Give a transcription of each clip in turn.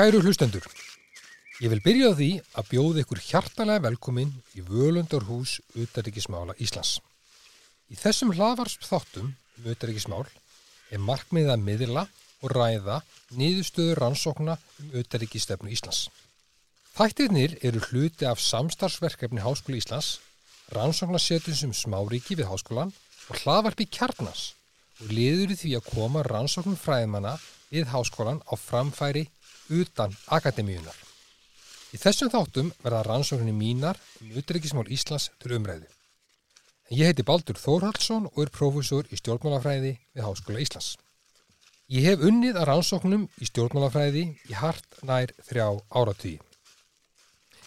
Kæru hlustendur, ég vil byrja á því að bjóða ykkur hjartalega velkomin í Völundarhús Utaríkismála Íslands. Í þessum hlaðvarsp þáttum um utaríkismál er markmiðið að miðla og ræða niðurstöður rannsókna um utaríkistefnu Íslands. Þættirnir eru hluti af samstarfsverkefni Háskóla Íslands, rannsóknarsetum sem smáríki við háskólan og hlaðvarpi kjarnas og liður því að koma rannsóknum fræðimanna við háskólan á framfæri utan akademíunar. Í þessum þáttum verða rannsókninni mínar um utryggismál Íslands til umræðu. En ég heiti Baldur Þórhaldsson og er prófessor í stjórnmálafræði við Háskóla Íslands. Ég hef unnið að rannsóknum í stjórnmálafræði í hart nær þrjá áratví.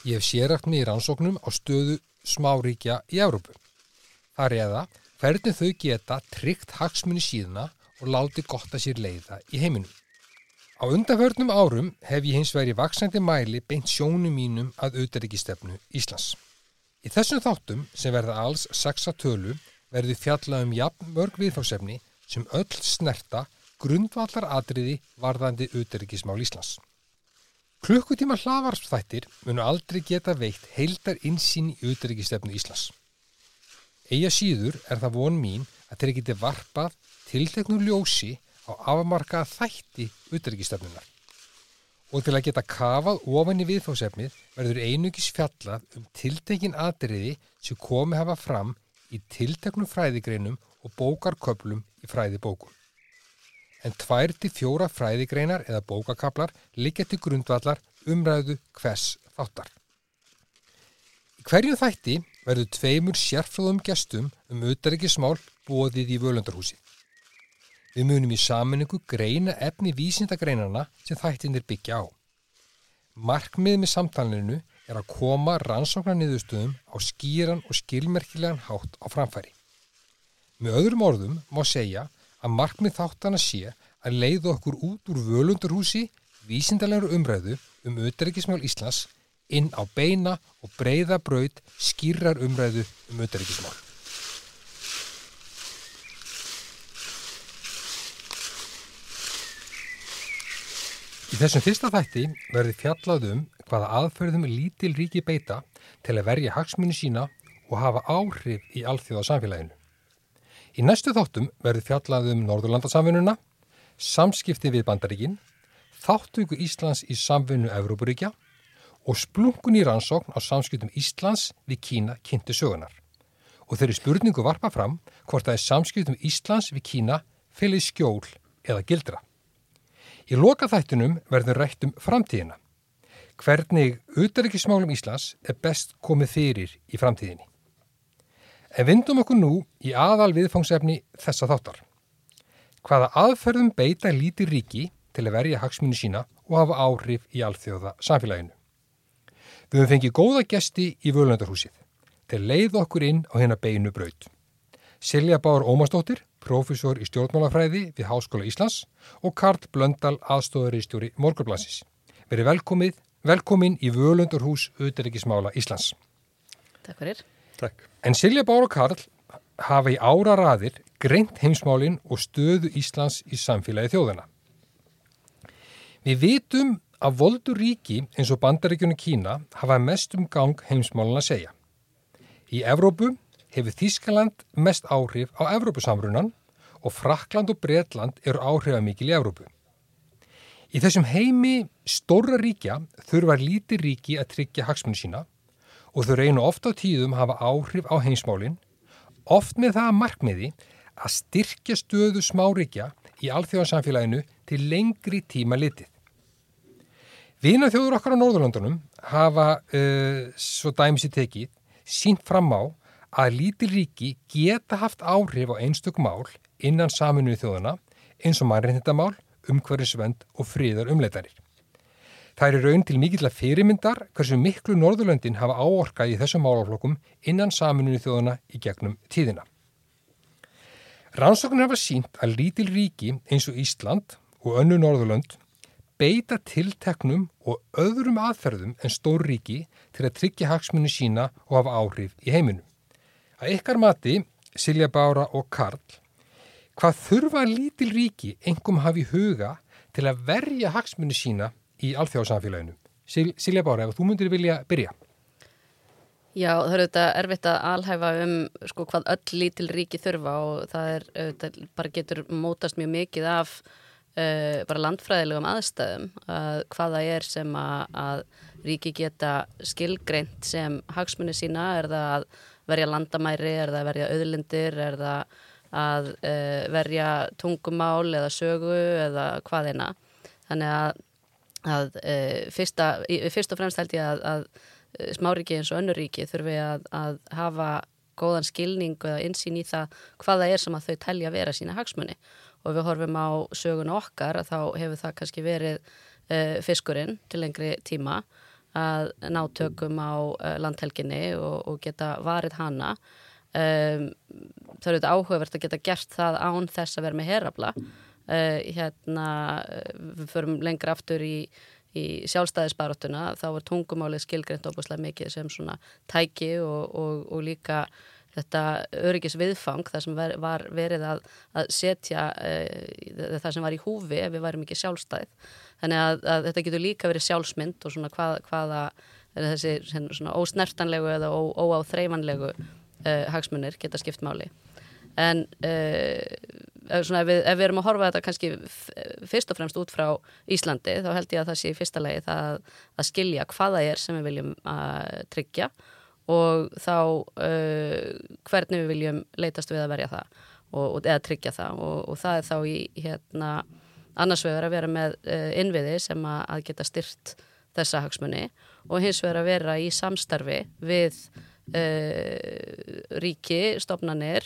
Ég hef séragt mig í rannsóknum á stöðu smáríkja í Európu. Það er eða hvernig þau geta tryggt hagsmunni síðuna og láti gott að sér leiða í heiminum. Á undanförnum árum hef ég hins verið vaksandi mæli beint sjónum mínum að auðaríkistefnu Íslands. Í þessum þáttum sem verða alls sexa tölu verður fjallað um jafn mörg viðfársefni sem öll snerta grundvallar atriði varðandi auðaríkismál Íslands. Klukkutíma hlaðvarsþættir munu aldrei geta veitt heildar insýn í auðaríkistefnu Íslands. Eða síður er það von mín að þeir geti varpað tilteknu ljósi á afmarkað þætti utryggistöfnunar. Og til að geta kafað ofan í viðfóðsefnið verður einugis fjallað um tiltekin atriði sem komi hafa fram í tilteknum fræðigreinum og bókarköplum í fræðibókum. En tvær til fjóra fræðigreinar eða bókakablar liggja til grundvallar umræðu hvers þáttar. Í hverju þætti verður tveimur sérfröðum gestum um auðarrikismál bóðið í völundarhúsi. Við munum í saminningu greina efni vísindagreinarna sem þættinir byggja á. Markmið með samtalenu er að koma rannsóknar niðurstöðum á skýran og skilmerkilegan hátt á framfæri. Með öðrum orðum má segja að markmið þáttana sé að leiða okkur út úr völundurhúsi vísindalega umræðu um auðaríkismál Íslands inn á beina og breyða braud skýrar umræðu um auðaríkismál. Í þessum fyrsta þætti verði fjallað um hvaða aðferðum lítil ríki beita til að verja hagsmunni sína og hafa áhrif í alþjóða samfélaginu. Í næstu þáttum verði fjallað um Norðurlandasamfununa, samskipti við bandaríkin, þáttöku Íslands í samfunnu Evrópuríkja og splunkun í rannsókn á samskiptum Íslands við Kína kynntu sögunar. Og þeirri spurningu varpa fram hvort það er samskiptum Íslands við Kína fylgir skjól eða gildra. Í loka þættunum verður rætt um framtíðina. Hvernig auðaríkismálum Íslands er best komið fyrir í framtíðinni. En vindum okkur nú í aðal viðfangsefni þessa þáttar. Hvaða aðferðum beita líti ríki til að verja hagsmunni sína og hafa áhrif í alþjóða samfélaginu. Við höfum fengið góða gesti í völundarhúsið til leið okkur inn á hennar beinu braut. Silja Báur Ómarsdóttir, profesor í stjórnmálafræði við Háskóla Íslands og Karl Blöndal, aðstóðaristjóri Morgarblansis. Verið velkomið, velkomin í Völundurhús Uteríkismála Íslands. Takk fyrir. Takk. En Silja Báur og Karl hafa í ára raðir greint heimsmálinn og stöðu Íslands í samfélagi þjóðana. Við vitum að voldur ríki eins og bandaríkjunum Kína hafa mest um gang heimsmálinn að segja. Í Evrópu hefur Þískaland mest áhrif á Evrópusamrunan og Frakland og Breitland eru áhrifamikil í Evrópu. Í þessum heimi stóra ríkja þurfa líti ríki að tryggja hagsmunni sína og þau reynu ofta á tíðum hafa áhrif á heimsmálinn, oft með það að markmiði að styrkja stöðu smáríkja í alþjóðansamfélaginu til lengri tíma litið. Vina þjóður okkar á Norðurlandunum hafa, uh, svo dæmis í tekið, sínt fram á að lítil ríki geta haft áhrif á einstök mál innan saminuði þjóðana eins og mannreitindamál, umhverfisvend og fríðar umleitarir. Það er raun til mikill að fyrirmyndar hversu miklu Norðurlöndin hafa áorkað í þessum málaflokkum innan saminuði þjóðana í gegnum tíðina. Rannsóknir hafa sínt að lítil ríki eins og Ísland og önnu Norðurlönd beita tilteknum og öðrum aðferðum en stór ríki til að tryggja hagsmunni sína og hafa áhrif í heiminum. Að ykkar mati, Silja Bára og Karl, hvað þurfa lítil ríki engum hafi huga til að verja hagsmunni sína í alþjóðsamfélaginu. Sil, Silja Bára, ef þú myndir vilja byrja. Já, það er auðvitað erfitt að alhæfa um sko, hvað öll lítil ríki þurfa og það er auðvitað bara getur mótast mjög mikið af uh, bara landfræðilegum aðstæðum að hvaða er sem að, að ríki geta skilgreint sem hagsmunni sína, er það að verja landamæri, er það að verja auðlindir, er það að uh, verja tungumál eða sögu eða hvað eina. Þannig að, að uh, fyrsta, fyrst og fremst held ég að, að smáríki eins og önnuríki þurfi að, að hafa góðan skilning eða insýn í það hvaða er sem að þau telja að vera sína hagsmunni og við horfum á sögun okkar að þá hefur það kannski verið uh, fiskurinn til lengri tíma að ná tökum á landhelginni og, og geta varið hana um, það eru þetta áhugavert að geta gert það án þess að vera með herabla uh, hérna við förum lengra aftur í í sjálfstæðisbaróttuna þá er tungumálið skilgreynd óbúslega mikið sem svona tæki og, og, og líka þetta öryggis viðfang það sem var verið að, að setja uh, það sem var í húfi ef við værum ekki sjálfstæð. Þannig að, að þetta getur líka verið sjálfsmynd og svona hvað, hvaða þessi svona ósnertanlegu eða óáþreifanlegu uh, hagsmunir geta skipt máli. En uh, svona, ef, við, ef við erum að horfa þetta kannski fyrst og fremst út frá Íslandi þá held ég að það sé í fyrsta legi það að skilja hvaða er sem við viljum að tryggja og þá uh, hvernig við viljum leitast við að verja það og, og, eða tryggja það. Og, og það er þá í hérna, annars vegar að vera með uh, innviði sem að, að geta styrt þessa hagsmunni og hins vegar að vera í samstarfi við ríki, stofnanir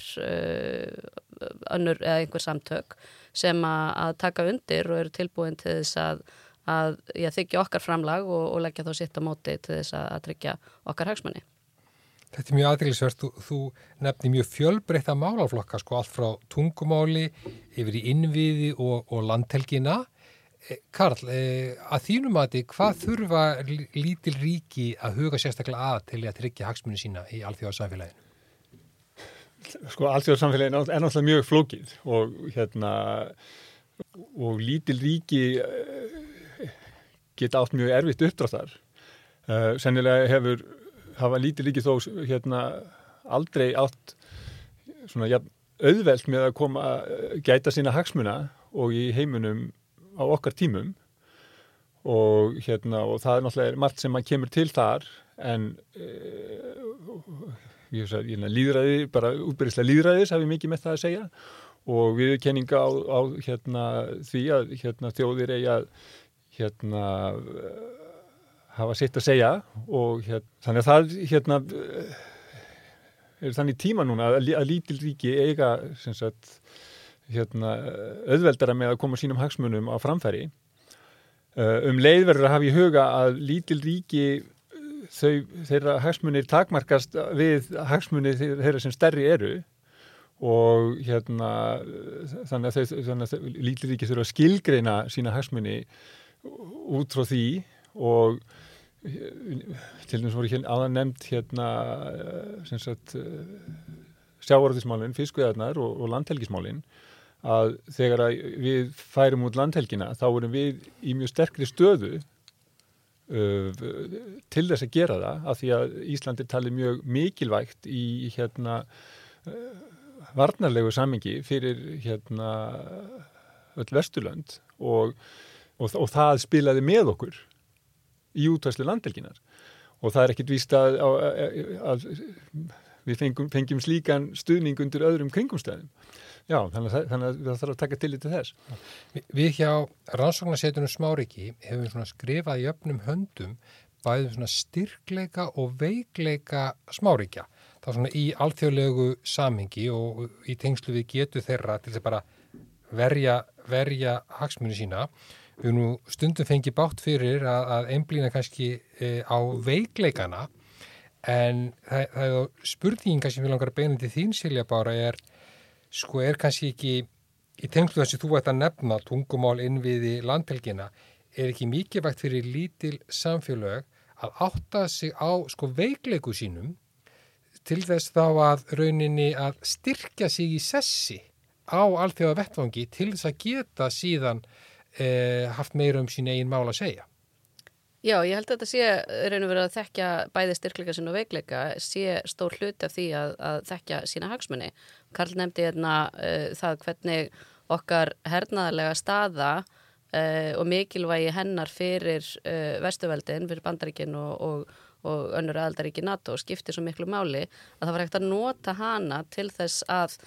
önnur eða einhver samtök sem að, taka undir og eru tilbúin til þess að að þykja okkar framlag og leggja þá sitt á móti til þess að tryggja okkar hagsmunni. Þetta er mjög aðriðlisvert, þú, þú nefnir mjög fjölbreytta málaflokka, sko, allt frá tungumáli yfir í innviði og, og landhelgina. E, Karl, e, að þínum að því, hvað þurfa lítil ríki að huga sérstaklega að til að tryggja hagsmunni sína í alþjóðarsamfélaginu? Sko, alþjóðarsamfélaginu er náttúrulega mjög flókið og, hérna, og lítil ríki e, geta átt mjög erfitt uppdráttar. Sennilega hefur hafa lítið líki þó hérna aldrei átt svona ja, auðvelt með að koma gæta sína hagsmuna og í heiminum á okkar tímum. Og hérna og það er náttúrulega margt sem maður kemur til þar en e, ég veist að líðræði, bara útbyrðislega líðræðis hafi mikið með það að segja. Og viðkenninga á, á hérna því að hérna þjóðir eigi að hérna hafa sitt að segja. Og hér, þannig að það hérna er þannig tíma núna að, að lítil ríki eiga sagt, hérna, auðveldara með að koma sínum hagsmunum á framfæri. Uh, um leiðverður að hafa í huga að lítil ríki þau, þeirra hagsmunir takmarkast við hagsmunir þeirra sem stærri eru. Og hérna þannig að, að lítil ríki þurfa að skilgreina sína hagsmunni út frá því. Og til dæmis voru hérna aðan nefnd hérna sjávarðismálinn, fiskveðarnar og, og landhelgismálinn að þegar að við færum út landhelgina þá vorum við í mjög sterkri stöðu uh, til þess að gera það af því að Íslandi tali mjög mikilvægt í hérna uh, varnarlegu samengi fyrir hérna öll Vesturland og, og, og það spilaði með okkur í útvæslu landhelginar og það er ekkit víst að, að, að við fengjum, fengjum slíkan stuðning undir öðrum kringumstæðum. Já, þannig að, þannig að það þarf að taka til í þess. Við hjá rannsóknarsetunum Smáriki hefum skrifað í öfnum höndum bæðum styrkleika og veikleika Smárikja. Það er svona í alþjóðlegu samingi og í tengslu við getu þeirra til þess að bara verja, verja hagsmunni sína við nú stundum fengi bátt fyrir að, að einblýna kannski e, á veikleikana en það, það er spurninga sem við langar að beina til þín Silja Bára er sko er kannski ekki í tengslu þess að þú ætti að nefna tungumál innviði landhelgina er ekki mikið vægt fyrir lítil samfélög að átta sig á sko veikleiku sínum til þess þá að rauninni að styrkja sig í sessi á allþjóða vettvangi til þess að geta síðan eh, haft meira um sín eigin mál að segja. Já, ég held að þetta sé raun og verið að þekkja bæði styrkleika sinna og veikleika sé stór hluti af því að, að þekkja sína hagsmunni. Karl nefndi hérna uh, það hvernig okkar hernaðarlega staða uh, og mikilvægi hennar fyrir uh, vestuveldin, fyrir bandaríkin og, og, og önnur aðaldaríki NATO skiptir svo miklu máli að það var hægt að nota hana til þess að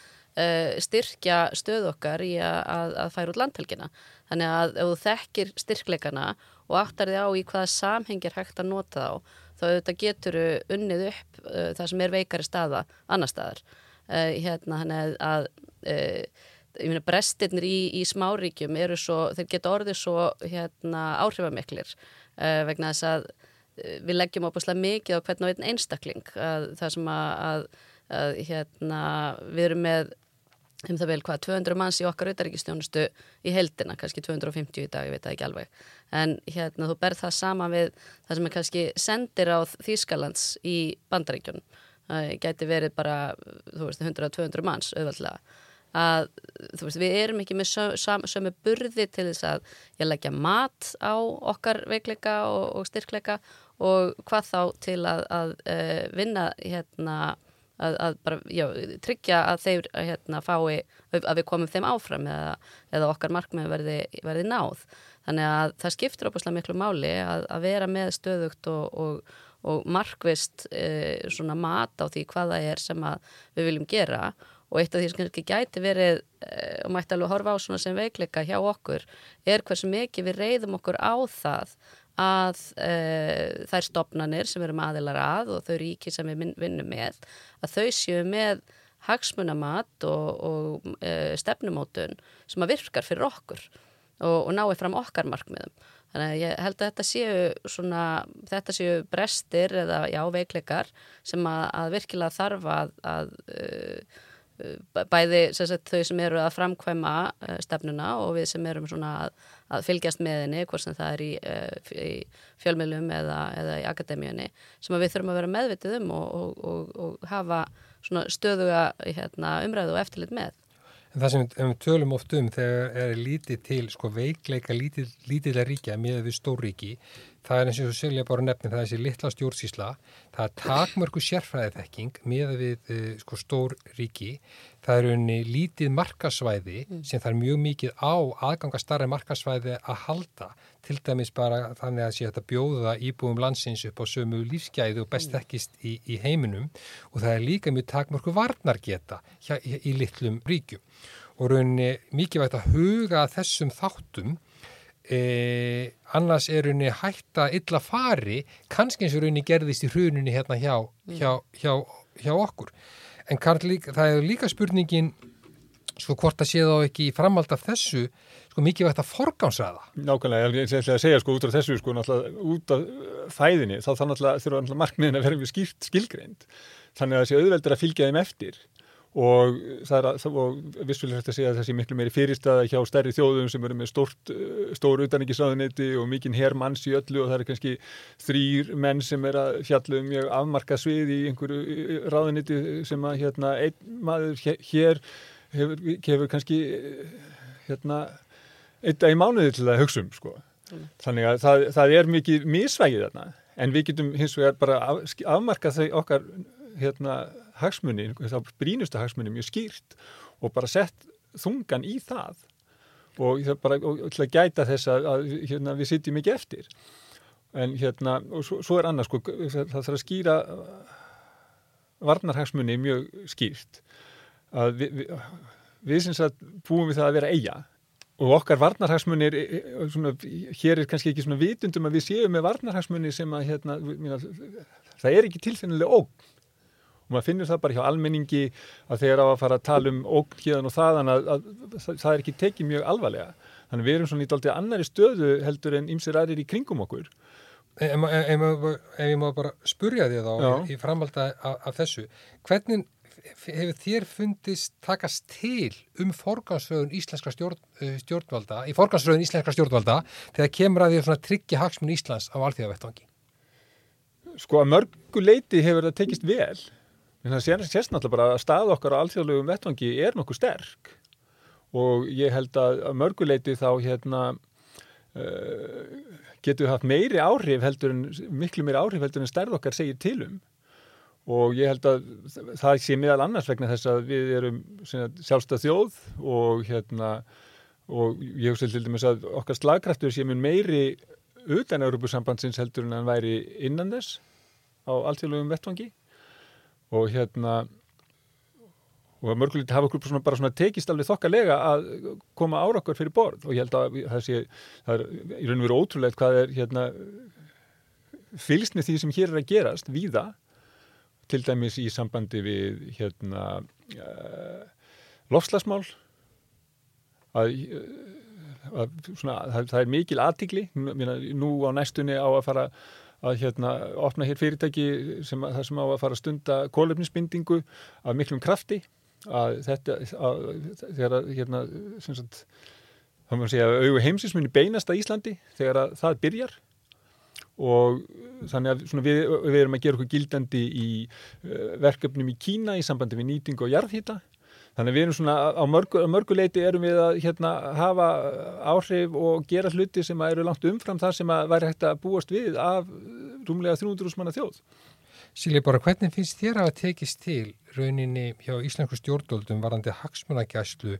styrkja stöð okkar í að, að, að færa út landhelgina. Þannig að ef þú þekkir styrkleikana og áttar þið á í hvaða samhengir hægt að nota þá, þá auðvitað getur unnið upp uh, það sem er veikari staða annar staðar. Uh, hérna hann er að uh, ég meina brestirnir í, í smáríkjum eru svo, þeir geta orðið svo hérna áhrifamiklir uh, vegna þess að uh, við leggjum opaslega mikið á hvern og einn einstakling að það sem að, að, að hérna við erum með um það vel hvað, 200 manns í okkar auðaríkistjónustu í heldina, kannski 250 í dag, ég veit það ekki alveg en hérna þú berð það sama við það sem er kannski sendir á Þýskalands í bandaríkjun það gæti verið bara, þú veist 100-200 manns auðvaldlega að þú veist, við erum ekki með sömu burði til þess að ég leggja mat á okkar veikleika og, og styrkleika og hvað þá til að, að uh, vinna hérna að, að bara, já, tryggja að þeir hérna, fái, að við komum þeim áfram eða, eða okkar markmið verði, verði náð. Þannig að það skiptur opaslega miklu máli að, að vera með stöðugt og, og, og markvist e, svona mat á því hvaða er sem við viljum gera. Og eitt af því sem ekki gæti verið e, og mætti alveg horfa á svona sem veikleika hjá okkur er hversu mikið við reyðum okkur á það að e, þær stopnanir sem erum aðilar að og þau ríki sem við vinnum með að þau séu með hagsmunamat og, og e, stefnumótun sem að virkar fyrir okkur og, og náir fram okkar markmiðum. Þannig að ég held að þetta séu svona, þetta séu brestir eða já veikleikar sem að, að virkilega þarf að, að uh, bæði sagt, þau sem eru að framkvæma uh, stefnuna og við sem erum að, að fylgjast með henni, hvort sem það er í, uh, í fjölmiðlum eða, eða í akademíunni, sem við þurfum að vera meðvitið um og, og, og hafa stöðuga hérna, umræðu og eftirlit með. En það sem við tölum oft um þegar er lítið til sko, veikleika lítilega ríkja með við stórríki það er eins og Silja bara nefnir, það er þessi litla stjórnsísla, það er takmörku sérfræðiþekking með við uh, sko, stór ríki, það er unni lítið markasvæði mm. sem það er mjög mikið á aðganga starra markasvæði að halda, til dæmis bara þannig að sé að bjóða íbúum landsins upp á sömu lífsgæði og best ekkist mm. í, í heiminum og það er líka mjög takmörku varnargeta í, í litlum ríkjum og rauninni mikið vægt að huga þessum þáttum E, annars er henni hægt að illa fari, kannski eins og henni gerðist í hrununni hérna hjá, mm. hjá, hjá, hjá okkur en líka, það er líka spurningin sko hvort að sé þá ekki í framhald af þessu sko mikið vægt að forgámsraða Nákvæmlega, ég ætla að segja sko út af þessu sko náttúrulega út af fæðinni þá þá náttúrulega þurfa markmiðin að vera skýrt skilgreind. Þannig að það sé auðveldur að fylgja þeim eftir. Og það er og vissulega að segja að það sé miklu meiri fyrirstaða hjá stærri þjóðum sem eru með stórt, eh, stór utanengisraðunetti og mikinn herrmanns í öllu og það er kannski þrýr menn sem er að fjalla um mjög afmarka svið í einhverju raðunetti sem að hérna einn maður hér hefur, hefur kannski hérna einn dag í mánuði til að hugsa um sko. Mm. Þannig að það, það er mikið misvægið þarna. En við getum hins vegar bara af, afmarka þau okkar hérna hagsmunni, þá brínustu hagsmunni mjög skýrt og bara sett þungan í það. Og það bara og, og, og gæta þess að, að hérna, við sitjum ekki eftir. En hérna, og svo, svo er annars sko, það þarf að skýra varnarhagsmunni mjög skýrt. Að við, við, við syns að búum við það að vera eiga og okkar varnarhagsmunir svona, hér er kannski ekki svona vitundum að við séum með varnarhagsmunni sem að hérna, það er ekki tilfinnilega óg og maður finnur það bara hjá almenningi að þeir á að fara að tala um ógn hérna og þaðan að, að, að það er ekki tekið mjög alvarlega. Þannig við erum svona í dálta annari stöðu heldur en ymsir aðrir í kringum okkur. Ef, ef, ég má bara spurja því þá í framvalda af þessu, hvernig hefur þér fundist takast til um forgansröðun íslenska stjórn, eh, stjórnvalda, í forgansröðun íslenska stjórnvalda þegar kemur að því að tryggja hagsmun Íslands á alþjóðavettvangi? Sko að mörgu leiti hefur það tekist vel. En það sést náttúrulega bara að stað okkar á alþjóðlegum vettvangi er nokkuð sterk. Og ég held að, að mörguleiti þá hérna uh, getur haft meiri áhrif heldur en, miklu meiri áhrif heldur en stærð okkar segir til um og ég held að það sé meðal annars vegna þess að við erum sjálfstað þjóð og hérna og ég hugsa til dæmis að okkar slagkraftur sé mjög meiri utan Európusambandsins heldur en hann væri innan þess á alltfélagum vettvangi. Og hérna og mörgulegt hafa okkur svona, bara svona tekist alveg þokkalega að koma ára okkur fyrir borð. Og ég held að það sé það er í raun og veru ótrúlegt hvað er hérna fylgst með því sem hér er að gerast víða til dæmis í sambandi við hérna uh, lofslagsmál að, að svona, það, það er mikil aðtikli nú á næstunni á að fara að hérna opna hér fyrirtæki sem, það sem á að fara að stunda kólefnisbindingu af miklum krafti að þetta að, þegar að hérna sagt, þá maður segja að auðu heimsins muni beinast að Íslandi þegar að það byrjar og þannig að við, við erum að gera okkur gildandi í uh, verkefnum í Kína í sambandi við nýting og jarðhýta þannig að við erum svona á mörgu, mörguleiti erum við að hérna, hafa áhrif og gera hluti sem eru langt umfram það sem að væri hægt að búast við af rúmlega 300 manna þjóð. Silja bara, hvernig finnst þér að tekist til rauninni hjá Íslandsku stjórnvöldum varandi hagsmunagæslu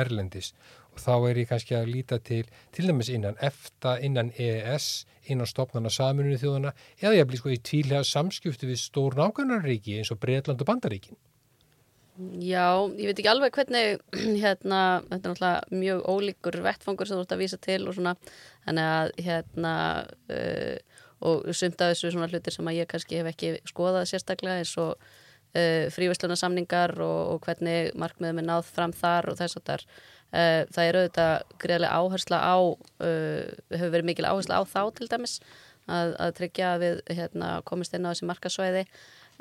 Erlendis þá er ég kannski að líta til til dæmis innan EFTA, innan EES, innan stopnarna saminunni þjóðana eða ég blíð sko í tvílega samskiptu við stór nákvæmnaríki eins og Breitland og Bandaríkin. Já, ég veit ekki alveg hvernig hérna, þetta er náttúrulega mjög ólíkur vettfangur sem þú ert að vísa til og svona, þannig að hérna uh, og sumt af þessu svona hlutir sem að ég kannski hef ekki skoðað sérstaklega eins og uh, frívæslunarsamningar og, og hvernig markmiðum er náð fram þar og þess að þar það er auðvitað greiðlega áhersla á uh, hefur verið mikil áhersla á þá til dæmis að, að tryggja að við hérna, komist inn á þessi markasvæði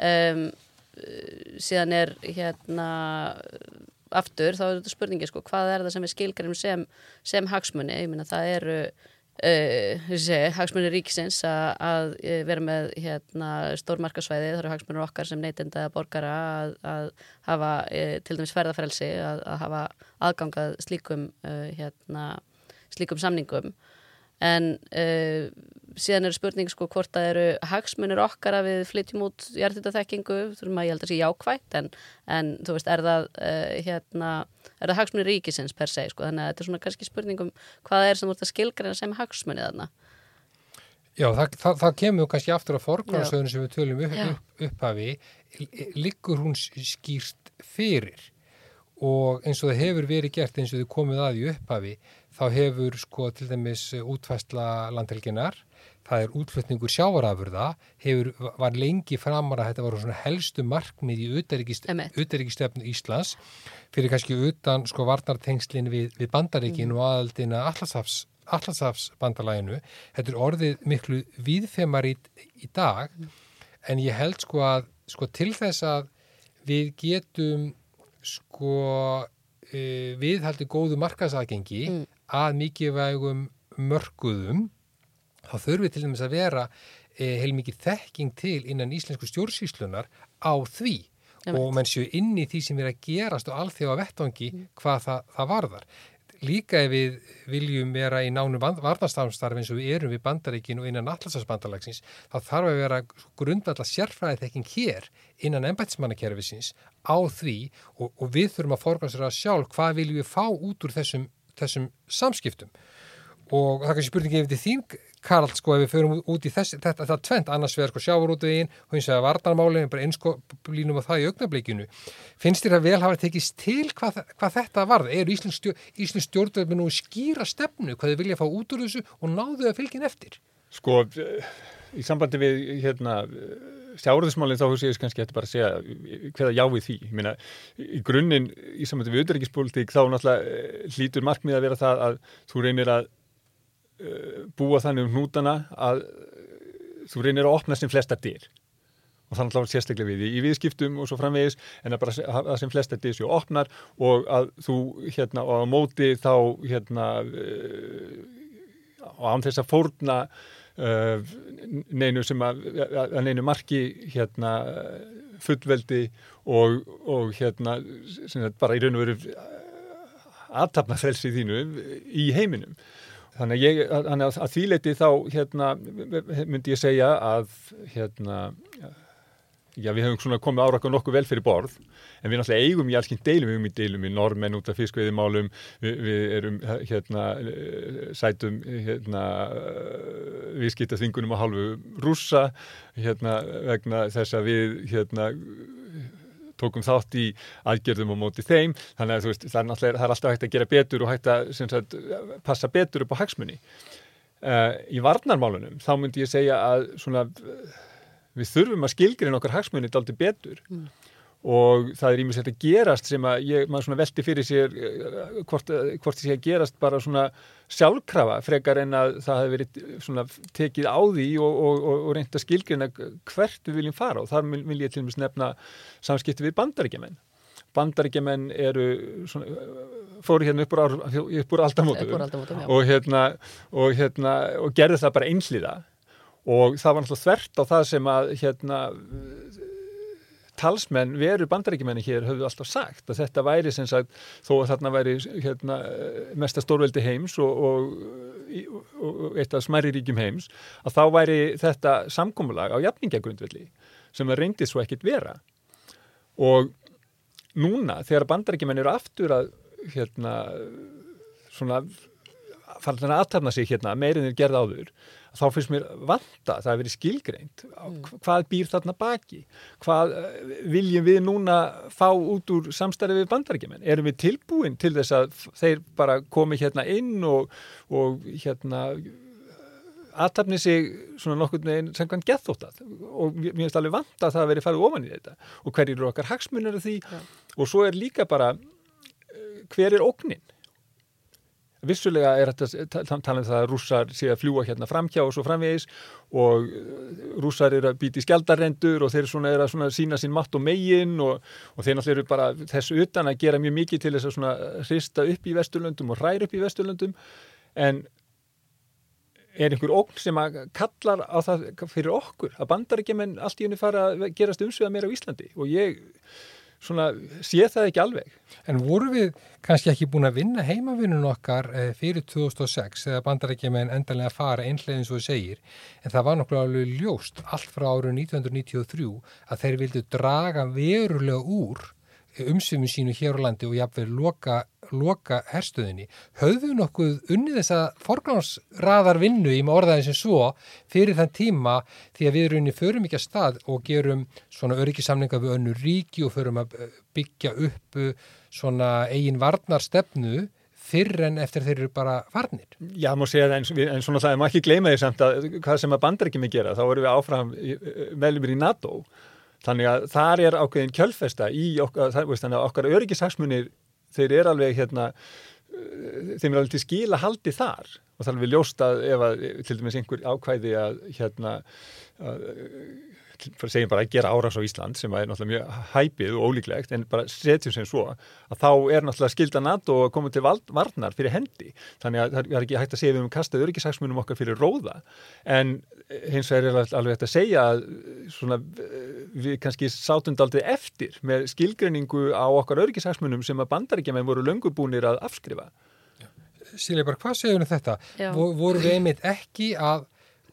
um, síðan er hérna aftur þá er þetta spurningi sko hvað er það sem er skilgræm sem, sem hagsmunni, ég minna það eru Uh, hagsmunir ríkisins að, að vera með hérna, stórmarkasvæði, það eru hagsmunir okkar sem neytenda borgara að, að hafa uh, til dæmis ferðarfrelsi að, að hafa aðgangað slíkum uh, hérna, slíkum samningum. En síðan eru spurning sko hvort það eru hagsmunir okkar að við flytjum út hjartitaþekkingu, þurfum að ég held að sé jákvægt en, en þú veist, er það hérna er það hagsmunni ríkisins per se sko, þannig að þetta er svona kannski spurningum hvað er sem voruð að skilgreina sem hagsmunni þarna. Já, það, það, það kemur kannski aftur á forgráðsöðun sem við tölum upp, upp, upphafi. Liggur hún skýrt fyrir? Og eins og það hefur verið gert eins og þið komið að í upphafi þá hefur sko til dæmis útfæstla landhelginar það er útflutningur sjávarafurða hefur, var lengi framar að þetta voru svona helstu markmið í uteríkistöfnu Íslands fyrir kannski utan sko varnartengslinn við, við bandaríkinu mm. og aðaldina Allasafs, Allasafs bandalæginu þetta er orðið miklu viðfemarít í dag mm. en ég held sko að sko til þess að við getum sko e, viðhaldi góðu markasagengi mm. að mikið vægum mörguðum þá þurfum við til dæmis að vera e, heilmikið þekking til innan íslensku stjórnsýslunar á því og menn séu inn í því sem er að gerast og alþjóða vettvangi mm. hvað það, það varðar. Líka ef við viljum vera í nánu varnastafnstarf eins og við erum við bandaríkinu og innan allarsafsbandalagsins, þá þarf að vera grundvalla sérfræðið þekking hér innan ennbætsmannakerfisins á því og, og við þurfum að forgansra sjálf hvað viljum við fá út úr þessum, þessum samskiptum og það er kannski spurningi ef er þín Karl sko ef við förum út í þessi, þetta, þetta tvent annars vegar sko sjávarútvegin og eins og varnarmálinn, bara einskoplínum og það í augnablikinu. Finnst þér að vel hafa tekist til hvað, hvað þetta varð? Er Íslands stjórnveld með nú skýra stefnu hvað þið vilja fá út úr þessu og náðu það fylgin eftir? Sko, í sambandi við hérna, sjávarúðismálinn þá hugsa ég kannski að þetta bara segja hverða já við því. Ég meina, í grunninn í sambandi við auðverkispolitík þá náttúrulega eh, hlýtur markmið að vera það að þú reynir að búa þannig um hnútana að þú reynir að opna sem flesta dyr. Og þannig að sérstaklega við í viðskiptum og svo framvegis en að bara sem flesta dyr séu opnar og að þú hérna á móti þá hérna og án þess að fórna uh, neinu sem að, að neinu marki hérna fullveldi og, og hérna bara í raun og veru aðtapna frelsi þínu í heiminum þannig að, ég, að, að þýleiti þá hérna, myndi ég segja að hérna, já, við hefum komið árakað nokkuð vel fyrir borð en við náttúrulega eigum í allskinn deilum, við eigum í deilum í normenn út af fiskveiðimálum, við, við erum hérna, sætum hérna, viðskiptaþingunum á halvu rússa hérna, vegna þess að við hérna tókum þátt í aðgerðum og móti þeim. Þannig að veist, það, er það er alltaf hægt að gera betur og hægt að sagt, passa betur upp á hagsmunni uh, í varnarmálunum þá myndi ég segja að svona, við þurfum að skilgjörina okkar hagsmunni daldi betur. Mm og það er ímislegt að gerast sem að ég, maður svona velti fyrir sér eh, hvort, hvort það sé að gerast bara svona sjálfkrafa frekar en að það hefur verið svona tekið á því og, og, og, reynda skilgjörna hvert við viljum fara. Og þar vil ég til og með nefna samskipti við bandaríkjaman bandaríkjaman eru svona, fóru hérna upp úr, úr aldamótum. Og hérna og hérna og gerðu það bara einslíða og það var náttúrulega þvert á það sem að hérna talsmenn veru bandarækjumenni hér höfðu alltaf sagt að þetta væri sem sagt þó að þarna væri hérna, mesta stórveldi heims og, og, og eitt af smæri ríkjum heims að þá væri þetta samkómulag á jafningagrundvelli sem að reyndi svo ekkit vera. Og núna þegar bandarækjumenni eru aftur að hérna svona fara að aðtapna sig hérna meirinir gerða áður þá finnst mér vanta, það hefur verið skilgreint mm. hvað býr þarna baki? Hvað eh, viljum við núna fá út úr samstæði við bandarækjumenn erum við tilbúin til þess að þeir bara komi hérna inn og, og hérna aðtapni sig svona nokkur sem gett þótt að og mér finnst alveg vanta að það að veri farið ofan í þetta. Og hver eru okkar hagsmunir af því? Ja. og svo er líka bara eh, hver er ógnin Vissulega er þetta tala um það að rússar sé að fljúa hérna framhjá og svo framvegis og uh, rússar eru að býti skjaldarendur og þeir svona er að svona sína sín matt og megin og, og þeir náttúrulega eru bara þessu utan að gera mjög mikið til þess að hrista upp í vesturlöndum og hræra upp í vesturlöndum. En er einhver ógn sem að kallar á það fyrir okkur að bandarækjumenn allt í henni fara að gerast umsviða meira á Íslandi? Og ég svona sé það ekki alveg. En voru við kannski ekki búin að vinna heimavinnun okkar eh, fyrir 2006 eða bandarækja með en endanlega fara einhlega eins og segir en það var nokkulega alveg ljóst allt frá árið 1993 að þeir vildu draga verulega úr umsumum sínu hér á landi og jáfnveg loka, loka herstuðinni. Höfðu nokkuð unni þessa forglánsraðar vinnu í maður orðaðin sem svo fyrir þann tíma því að við erum unni förum ekki að stað og gerum svona öryggisamlinga við önnu ríki og förum að byggja upp svona eigin varnarstefnu fyrr en eftir þeir eru bara varnir. Já, má segja en, en svona það er maður ekki gleyma því samt að hvað sem að bandar ekki með gera, þá erum við áfram meðlumir í NATO og Þannig að þar er ákveðin kjölfesta í okkar, þannig að okkar öryggishagsmunir, þeir eru alveg hérna, uh, þeim er alveg til skila haldi þar. Og það er alveg ljóst að ef að til dæmis einhver ákvæði að hérna að segjum bara að gera árás á Ísland sem er náttúrulega mjög hæpið og ólíklegt en bara setjum sem svo að þá er náttúrulega skilda NATO að koma til varnar fyrir hendi þannig að það er ekki hægt að segja við um kastað öryggisaksmunum okkar fyrir róða en hins vegar er alveg hægt að segja að svona, við kannski sátundaldið eftir með skilgreiningu á okkar öryggisaksmunum sem að bandaríkjaman voru löngubúnir að afskrifa Sílega bara hvað segjum við þetta? Já. Voru við einmitt ekki að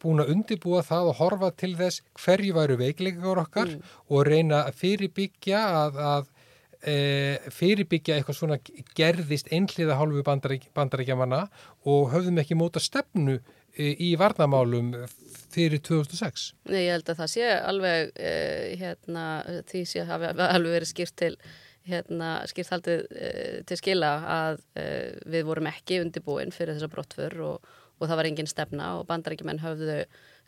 búin að undibúa það og horfa til þess hverju væru veikleikar okkar mm. og reyna að fyrirbyggja að, að e, fyrirbyggja eitthvað svona gerðist einhliða hálfu bandarík, bandaríkjamanna og höfðum ekki móta stefnu e, í varnamálum fyrir 2006. Nei, ég held að það sé alveg e, hérna, því sé hafi alveg verið skýrt til hérna, skýrt haldið e, til skila að e, við vorum ekki undibúin fyrir þessa brottfur og og það var engin stefna og bandarækjumenn höfðu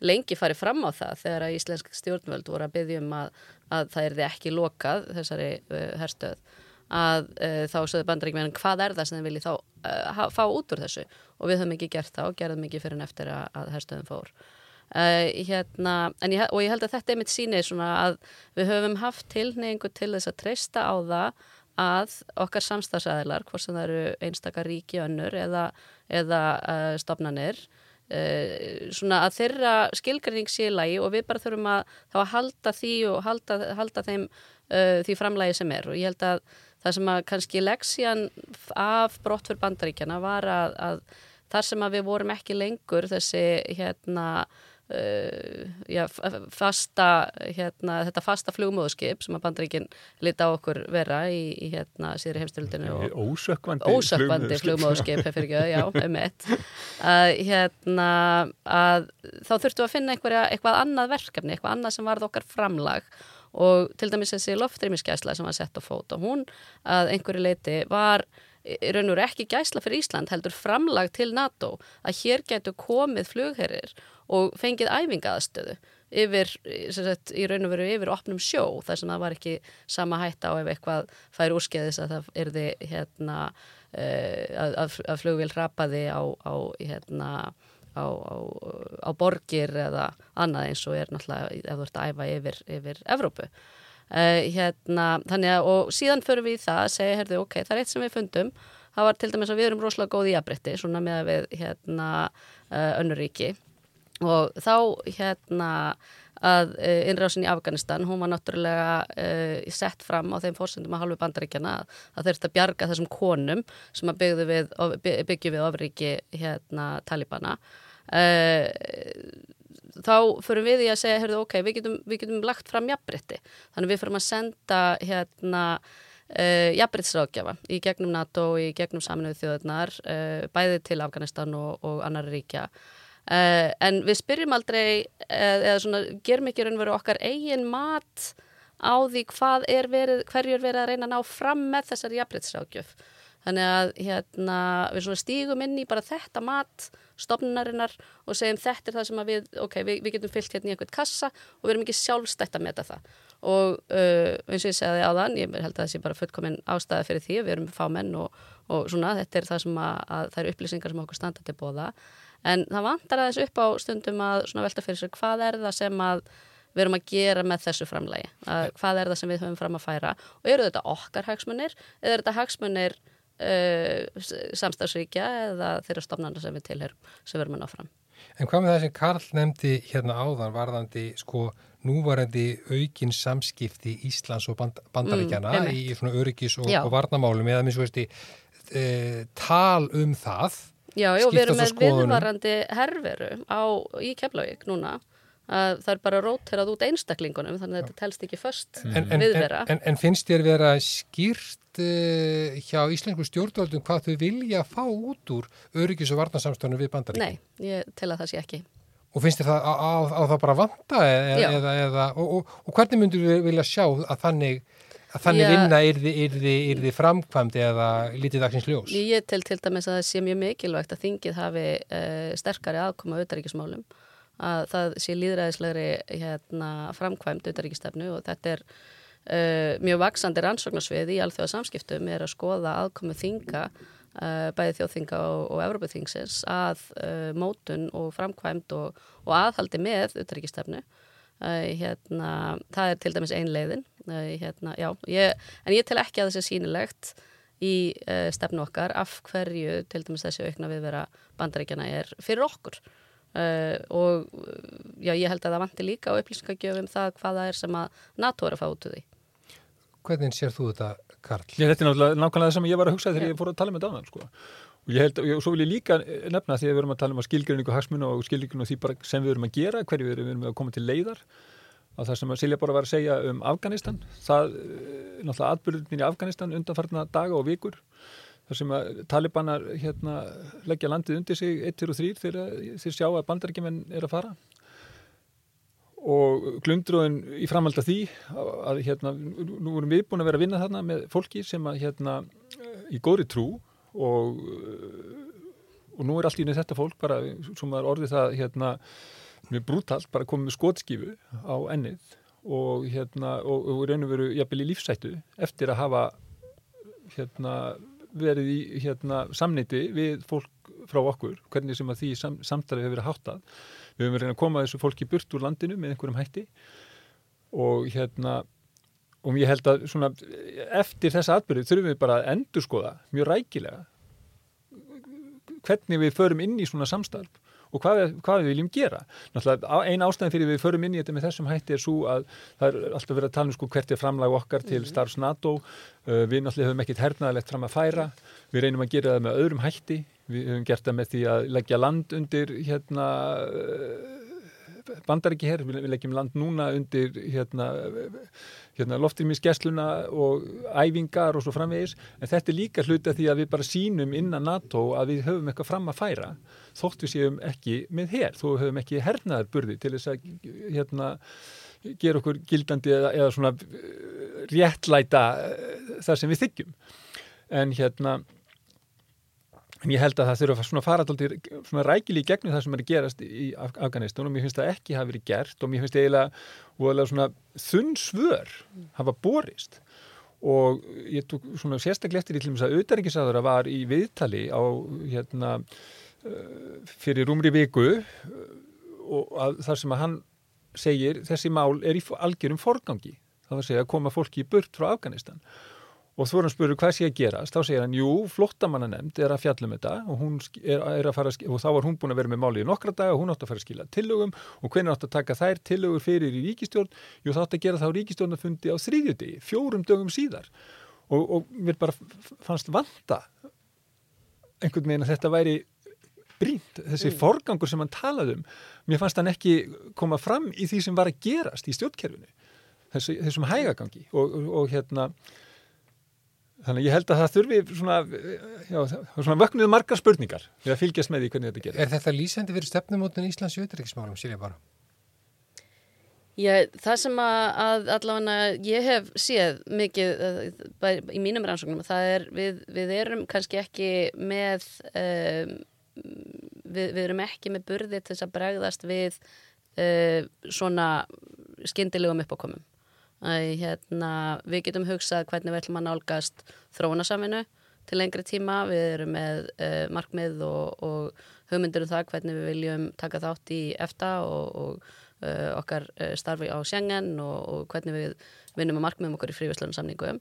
lengi farið fram á það þegar að íslensk stjórnvöld voru að byggja um að, að það erði ekki lokað þessari uh, herstöð að uh, þá sögðu bandarækjumenn hvað er það sem þeir vilji þá uh, fá út úr þessu? Og við höfum ekki gert það og gerðum ekki fyrir en eftir að, að herstöðum fór. Uh, hérna, ég, og ég held að þetta er mitt síni að við höfum haft tilneyingu til þess að treysta á það að okkar samstagsæðilar, hvort sem það eru einstakar ríki önnur eða eða uh, stopnanir uh, svona að þeirra skilgrinning sé lægi og við bara þurfum að þá að halda því og halda, halda þeim uh, því framlægi sem er. Og ég held að það sem að kannski leksjan af brottfur bandaríkjana var að, að þar sem að við vorum ekki lengur þessi hérna Uh, já, fasta hérna, þetta fasta flugmóðskip sem að bandaríkinn lita á okkur vera í, í hérna síðri heimstöldinu Ósökkvandi, ósökkvandi flugmóðskip ekki, já, um eitt að hérna að þá þurftum við að finna einhverja, eitthvað annað verkefni eitthvað annað sem varð okkar framlag. Og til dæmis þessi loftrýmiskæsla sem var sett á fót og hún að einhverju leiti var raun og veru ekki gæsla fyrir Ísland heldur framlag til NATO að hér getur komið flugherrir og fengið æfingaðastöðu yfir, sagt, í raun og veru yfir opnum sjó þar sem það var ekki sama hætta á ef eitthvað fær úrskeiðis að það erði hérna uh, að, að flugvél rapaði á, á hérna á, á, borgir eða annað eins og er náttúrulega ef þú ert að æfa yfir, yfir Evrópu. Uh, hérna, þannig að og síðan förum við í það að segja, herðu, ok, það er eitt sem við fundum. Það var til dæmis að við erum rosalega góð í aðbrytti svona með að við hérna uh, önnuríki og þá hérna að uh, innrásin í Afganistan, hún var náttúrulega uh, sett fram á þeim fórsendum að halvu bandaríkjana að það þurfti að bjarga þessum konum sem að byggju við, byggju við ofriki hérna Talibana. Uh, þá förum við í að segja, heyrðu, ok, við getum, við getum lagt fram jafnbritti, þannig við förum að senda hérna uh, jafnbrittsráðgjafa í gegnum NATO og í gegnum saminuðu þjóðunar uh, bæði til Afganistan og, og annar ríkja uh, en við spyrjum aldrei eða svona, gerum ekki raunveru okkar eigin mat á því hvað er verið, hverju er verið að reyna að ná fram með þessari jafnbrittsráðgjöf þannig að hérna, við stígum inn í bara þetta mat stofnunarinnar og segjum þetta er það sem við, ok, við, við getum fyllt hérna í einhvert kassa og við erum ekki sjálfstætt að meta það. Og uh, eins og ég segði á þann, ég held að það sé bara fullkominn ástæða fyrir því, við erum fámenn og, og svona, þetta er það sem að, að það eru upplýsingar sem okkur standa til bóða en það vantar aðeins upp á stundum að velta fyrir sér hvað er það sem að við erum að gera með þessu framlegi að, hvað er það sem við höfum fram að færa? Og eru þetta okkar hagsmunir eða er þetta hagsmunir uh, samstagsríkja eða þeirra stofnarnar sem við tilherum sem við erum að ná fram. En hvað með það sem Karl nefndi hérna áðan varðandi sko núvarandi aukin samskipti Íslands og band, bandaríkjana mm, í svona öryggis og, og varnamálum eða minnst veist í e, tal um það Já, já við erum með viðvarandi herveru á, í Keflavík núna að það er bara róterað út einstaklingunum þannig að þetta telst ekki först en, viðvera. En, en, en finnst þér vera skýrt uh, hjá íslensku stjórnvöldum hvað þau vilja fá út úr öryggis- og varnarsamstöðunum við bandaríkjum? Nei, ég tel að það sé ekki. Og finnst þér það á það bara vanta eða, eða, eða og, og, og hvernig myndur við vilja sjá að þannig að þannig vinna þið framkvæmd eða lítið dagsins ljós? Ég tel til dæmis að það sé mjög mikilvægt að þingið hafi uh, sterkari aðkoma auðaríkismálum að það sé líðræðislegri hérna, framkvæmt auðaríkistefnu og þetta er uh, mjög vaksandi rannsóknarsvið í alþjóða samskiptum er að skoða aðkomu þinga uh, bæði þjóðþinga og, og Európaþingsins að mótun og framkvæmt og, og aðhaldi með auðaríkistefnu hérna, það er til dæmis einleiðin uh, hérna, já, ég, en ég tel ekki að það sé sínilegt í stefnu okkar af hverju til dæmis þessi aukna við vera bandaríkjana er fyrir okkur Uh, og já, ég held að það vanti líka á upplýsingagjöfum það hvaða er sem að NATO er að fá út úr því Hvernig sér þú þetta, Karl? Ég, þetta er náttúrulega nákvæmlega það sem ég var að hugsa þegar já. ég fór að tala með dánan sko. og ég held, og svo vil ég líka nefna því að við erum að tala um að skilgrinningu hagsmuna og skilgrinningu og því bara sem við erum að gera hverju við erum að koma til leiðar að það sem að Silja bara var að segja um Afganistan það, eh, náttúrulega atbyrðin í Afganistan undanfarnar daga og vikur þar sem að talibanar hérna, leggja landið undir sig 1 og 3 þegar þeir sjá að bandarækjumenn er að fara. Og glundröðun í framhald af því að hérna, nú vorum við búin að vera að vinna þarna með fólki sem að hérna í góðri trú og, og nú er allt í nefn þetta fólk bara, sem er orðið það hérna, mjög brútalt, bara komið með skótskífu á ennið og hérna, og, og raun og veru jafnvel í lífsættu eftir að hafa hérna verið í hérna, samneiti við fólk frá okkur, hvernig sem að því sam, samtalið hefur verið háttað. Við höfum verið að koma þessu fólki burt úr landinu með einhverjum hætti og hérna og ég held að svona, eftir þessa atbyrðu þurfum við bara að endurskoða mjög rækilega hvernig við förum inn í svona samstarf og hvað, hvað við viljum gera. Náttúrulega eina ástæðin fyrir við förum inn í þetta með þessum hætti er svo að það er alltaf verið að tala um sko hvert er framlag okkar til mhm. starfs NATO, uh, við náttúrulega höfum ekkit hernaðalegt fram að færa, við reynum að gera það með öðrum hætti Við höfum gert það með því að leggja land undir hérna bandaríki hér, við leggjum land núna undir hérna, hérna loftrýmisgessluna og æfingar og svo framvegis, en þetta er líka hluta því að við bara sínum innan NATO að við höfum eitthvað fram að færa þótt við séum ekki með hér, þó höfum ekki hernaðar burði til þess að hérna gera okkur gildandi eða, eða svona réttlæta þar sem við þykjum en hérna ég held að það þurfa svona faradaldir svona rækili í gegnum það sem er gerast í Af Afganistan og mér finnst það ekki hafa verið gert og mér finnst eiginlega þunn svör hafa borist. Og ég tók svona sérstaklega eftir í til og með að auðaringisaðara var í viðtali á hérna fyrir rúmri viku og að þar sem að hann segir þessi mál er í algjörum forgangi. Það var að segja að koma fólki í burt frá Afganistan. og þú erum að spyrja hvað sé að gerast, þá segir hann, jú, flottamanna nefnd er að fjallum þetta og, er, er að fara, og þá var hún búin að vera með máli í nokkra dag og hún átt að fara að skila tillögum og hvernig átt að taka þær tillögur fyrir í ríkistjórn, jú þá átt að gera þá ríkistjórnafundi á þrýðjúti, fjórum dögum síðar. Og, og mér bara fannst vanta einhvern veginn að þetta væri brínt, þessi mm. forgangur sem hann talaði um, mér fannst hann ekki koma fram í því sem var að gerast í stjórnkerfinu, þessi, þessum hægagangi og, og hérna Þannig ég held að það þurfi svona, já, svona vöknuðu margar spurningar við að fylgjast með því hvernig þetta gerir. Er þetta lýsandi fyrir stefnumótun Íslands í auðvitaðriksmálum, sér ég bara? Já, það sem að, að allavega ég hef séð mikið uh, í mínum rannsóknum, það er við, við erum kannski ekki með um, við, við erum ekki með burði til þess að bregðast við uh, svona skindilegum uppákomum að hérna, við getum hugsað hvernig við ætlum að nálgast þróunarsaminu til lengri tíma, við erum með uh, markmið og, og hugmyndir um það hvernig við viljum taka þátt í EFTA og, og uh, okkar uh, starfi á Schengen og, og hvernig við vinnum að markmiðum okkur í frívæslunarsamningum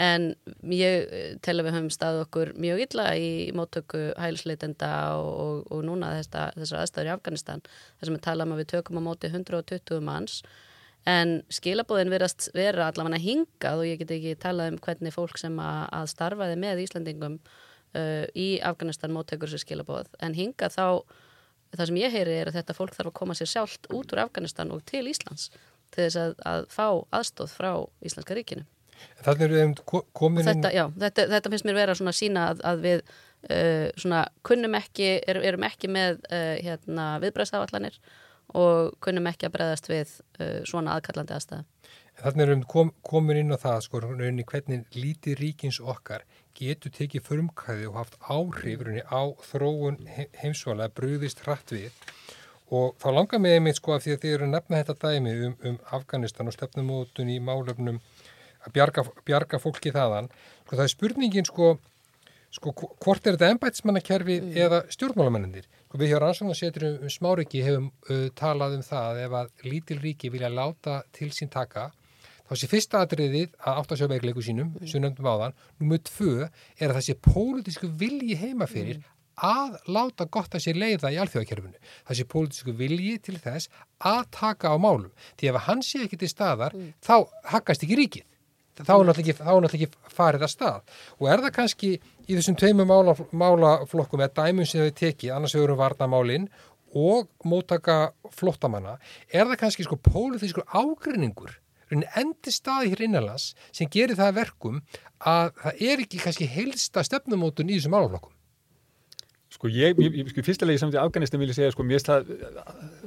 en ég tel að við höfum stað okkur mjög illa í móttöku hælsleitenda og núna þessar aðstæður í Afganistan. Þar sem við tala um að við tökum á móti 120 manns en skilabóðin verðast vera allavega hingað og ég get ekki talað um hvernig fólk sem að, að starfaði með Íslandingum uh, í Afganistan móttekur sér skilabóð en hingað þá, það sem ég heyri er að þetta fólk þarf að koma sér sjálft út úr Afganistan og til Íslands til þess að, að fá aðstóð frá Íslandska ríkinu. Komin þetta, já, þetta, þetta finnst mér vera svona sína að, að við uh, svona kunnum ekki, er, erum ekki með uh, hérna, viðbræðsáallanir og kunnum ekki að breðast við uh, svona aðkallandi aðstæða. Þannig erum kom, komin inn á það sko, rauninni, hvernig lítið ríkins okkar getur tekið förmkæði og haft áhrif rauninni, á þróun heimsválega brúðist hratt við og þá langar mig einmitt sko að því að þið eru nefna þetta dæmi um, um Afganistan og stefnumótun í málefnum að bjarga, bjarga fólki þaðan. Sko, það er spurningin sko, sko hvort er þetta ennbætsmannakerfi mm. eða stjórnmálamennir? Sko, við hjá rannsóknarsetrum um smáriki hefum uh, talað um það að ef að lítil ríki vilja láta til sín taka þá sé fyrsta atriðið að átt að sjá veikleiku sínum, mm. sem nefndum áðan nummið tvö er að það sé pólitísku vilji heima fyrir mm. að láta gott að sé leiða í alþjóðakerfinu það sé pólitísku vilji til þess að taka á málum, því ef hann sé ekki til staðar, mm. þá hakkast ekki ríkið þá er náttúrulega ekki farið að stað. Og er það kannski í þessum tveimu mála, málaflokkum eða dæmum sem þau tekið, annars hefur við varnamálinn og móttaka flottamanna, er það kannski sko pólitískur ágrinningur endi staði hér innanlands sem gerir það verkum að það er ekki kannski heilsta stefnumótun í þessum málaflokkum Sko ég, ég, ég sko fyrstulega samt í Afganistan vil ég segja sko mér finnst það,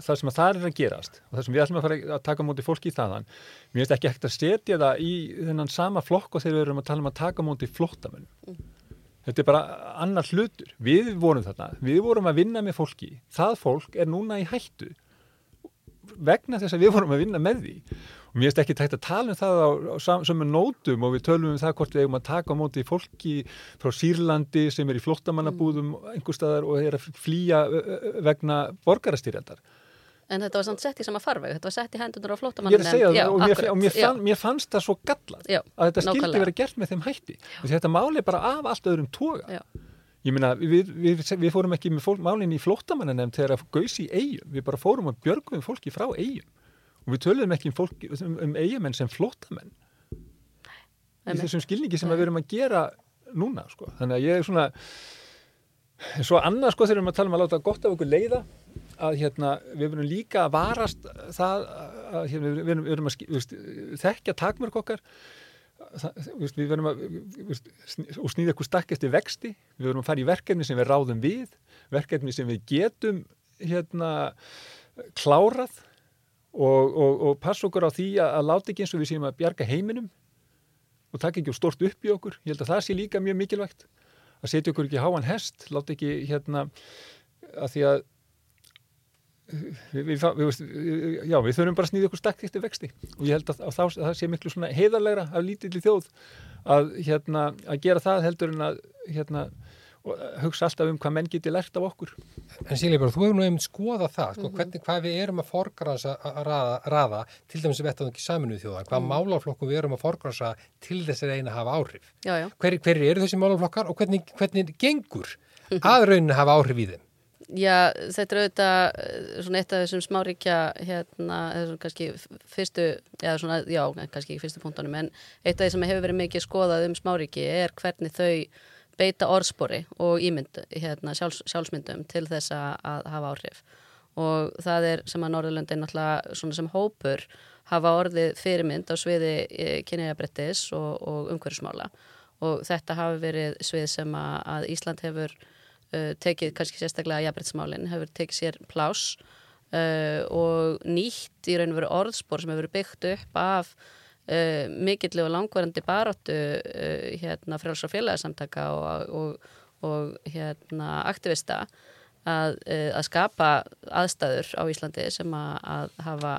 það sem að það er að gerast og það sem við ætlum að fara að taka móti fólki í þaðan, mér finnst ekki ekkert að setja það í þennan sama flokk og þegar við erum að tala um að taka móti flottamenn. Mm. Þetta er bara annar hlutur. Við vorum þarna, við vorum að vinna með fólki. Það fólk er núna í hættu vegna þess að við vorum að vinna með því mér finnst ekki tægt að tala um það á, á saman nótum og við tölum um það hvort við eigum að taka á móti fólki frá Sýrlandi sem er í flottamannabúðum mm. einhver staðar og er að flýja vegna borgarastýrjaldar En þetta var samt sett í sama farveg, þetta var sett í hendunar á flottamannum Ég er að segja það og, mér, og mér, fann, mér fannst það svo gallað Já, að þetta skildi nákvæmlega. vera gert með þeim hætti. Þetta máli bara af allt öðrum toga. Já. Ég meina, við, við, við fórum ekki með málinn í flóttamannanem þegar að gauðs í eigum, við bara fórum og björgum fólki frá eigum og við töluðum ekki um, fólk, um, um eigamenn sem flottamenn í þessum skilningi sem við erum að gera núna sko. þannig að ég er svona svo annað sko þegar við erum að tala um að láta gott af okkur leiða að hérna, við verðum líka að varast það að hérna, við verðum, við verðum að veist, þekkja takmörk okkar. Það, við verðum að sn- og snýða eitthvað stakkesti vexti. Við verðum að fara í verkefni sem við ráðum við verkefni sem við getum hérna klárað og, og, og passa okkur á því að, að láta ekki eins og við séum að bjarga heiminum og taka ekki stort upp í okkur. Ég held að það sé líka mjög mikilvægt að setja okkur ekki háan hest láta ekki hérna að því að við, við, við, já, við þurfum bara að snýða okkur stakkist vexti. Og ég held að, að, að það sé miklu svona heiðarlegra af lítilli þjóð að, hérna, að gera það heldur en að hérna, og hugsa alltaf um hvað menn geti lært af okkur En bara, þú hefur nú einmitt skoðað það, sko, hvernig, hvað við erum að forgransa að raða, raða, til dæmis við vettum ekki saminuð þjóða, hvað málaflokkum við erum að forgransa til þess að reyna að hafa áhrif. Já, já. Hver, hver eru þessi málaflokkar og hvernig, hvernig gengur að raunin hafa áhrif í þeim? Já, þetta er auðvitað eh, svona eitt af þessum smáríkja hérna, þessum kannski fyrstu eða svona, já, kannski ekki fyrstu punktunum en eitt af því sem hefur verið mikið skoðað um smáríki er hvernig þau beita orðspori og ímynd hérna, sjálfs, sjálfsmyndum til þess að, hafa áhrif. Og það er sem að Norðurlöndin náttúrulega svona sem hópur hafa orðið fyrirmynd á sviði kynniðabrettis og, og umhverfismála. Og þetta hafi verið svið sem að, að Ísland hefur uh, tekið kannski sérstaklega jafnbrettsmálinn, hefur tekið sér plás uh, og nýtt í raun og veru orðspor sem hefur byggt upp af uh, mikill og langvarandi baráttu uh, hérna frjálsra félagsamtaka og, og, og hérna aktivista að, uh, að skapa aðstæður á Íslandi sem að, að hafa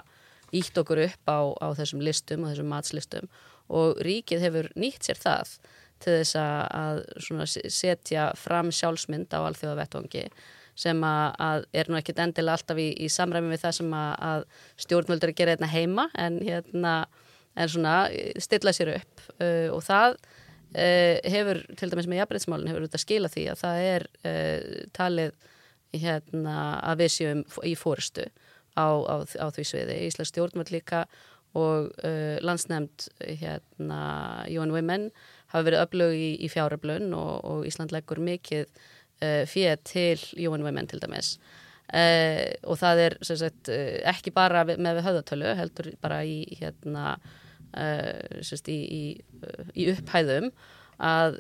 ítt okkur upp á, á þessum listum og þessum matslistum. Og ríkið hefur nýtt sér það til þess að, að setja fram sjálfsmynd á alþjóða vettvangi sem að, að er nú ekkit endilega alltaf í, í samræmi við það sem að, stjórnvöldur að gera hérna heima en hérna en svona stilla sér upp uh, og það uh, hefur til dæmis með jafnbreytsmálinn hefur þetta skila því að það er uh, talið hérna að við séum í fórustu á, á, á því sviði. Íslands stjórnvöld líka og landsnefnd hérna UN Women hafa verið öflög í, í fjáröflun og, og Ísland leggur mikið fyrir til UN Women til dæmis. Og það er sagt, ekki bara með við höfðatölu heldur bara í hérna uh, sagt, í, í, í upphæðum að,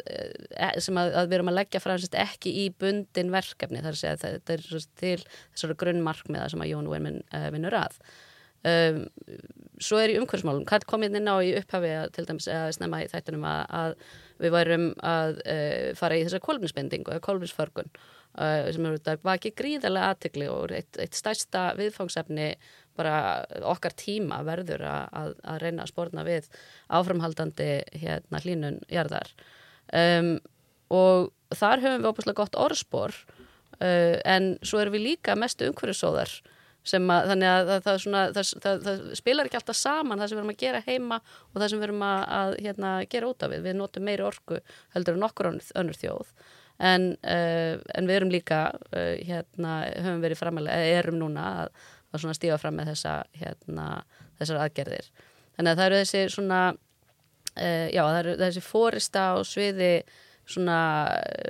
sem að, að við erum að leggja frá sagt, ekki í bundin verkefni þar að þetta er til þessari grunnmarkmiða sem að Jón Vermin uh, vinnur að. Um, svo er í umhverfsmálum hvað kom inn á í upphafi til dæmis að snemma í þættunum að, að við værum að fara í þessar kolminsbendingu eða kolminsförgun Uh, sem eru þetta vakið gríðarlega aðtegli og eitt, eitt stærsta viðfangsefni bara okkar tíma verður að, að reyna að spórna við áframhaldandi hérna hlínun jarðar. Um, og þar höfum við óbúslega gott orðspor uh, en svo erum við líka mestu umhverjusóðar sem að þannig að það, það, svona, það, það spilar ekki alltaf saman það sem við erum að gera heima og það sem við erum að, að hérna, gera út af við. Við notum meiri orku heldur en okkur önnur þjóð. En, uh, en við erum líka uh, hérna, höfum verið framalega eða erum núna að, að stífa fram með þessa, hérna, þessar aðgerðir. Þannig að það eru þessi svona uh, já það eru þessi fórista og sviði svona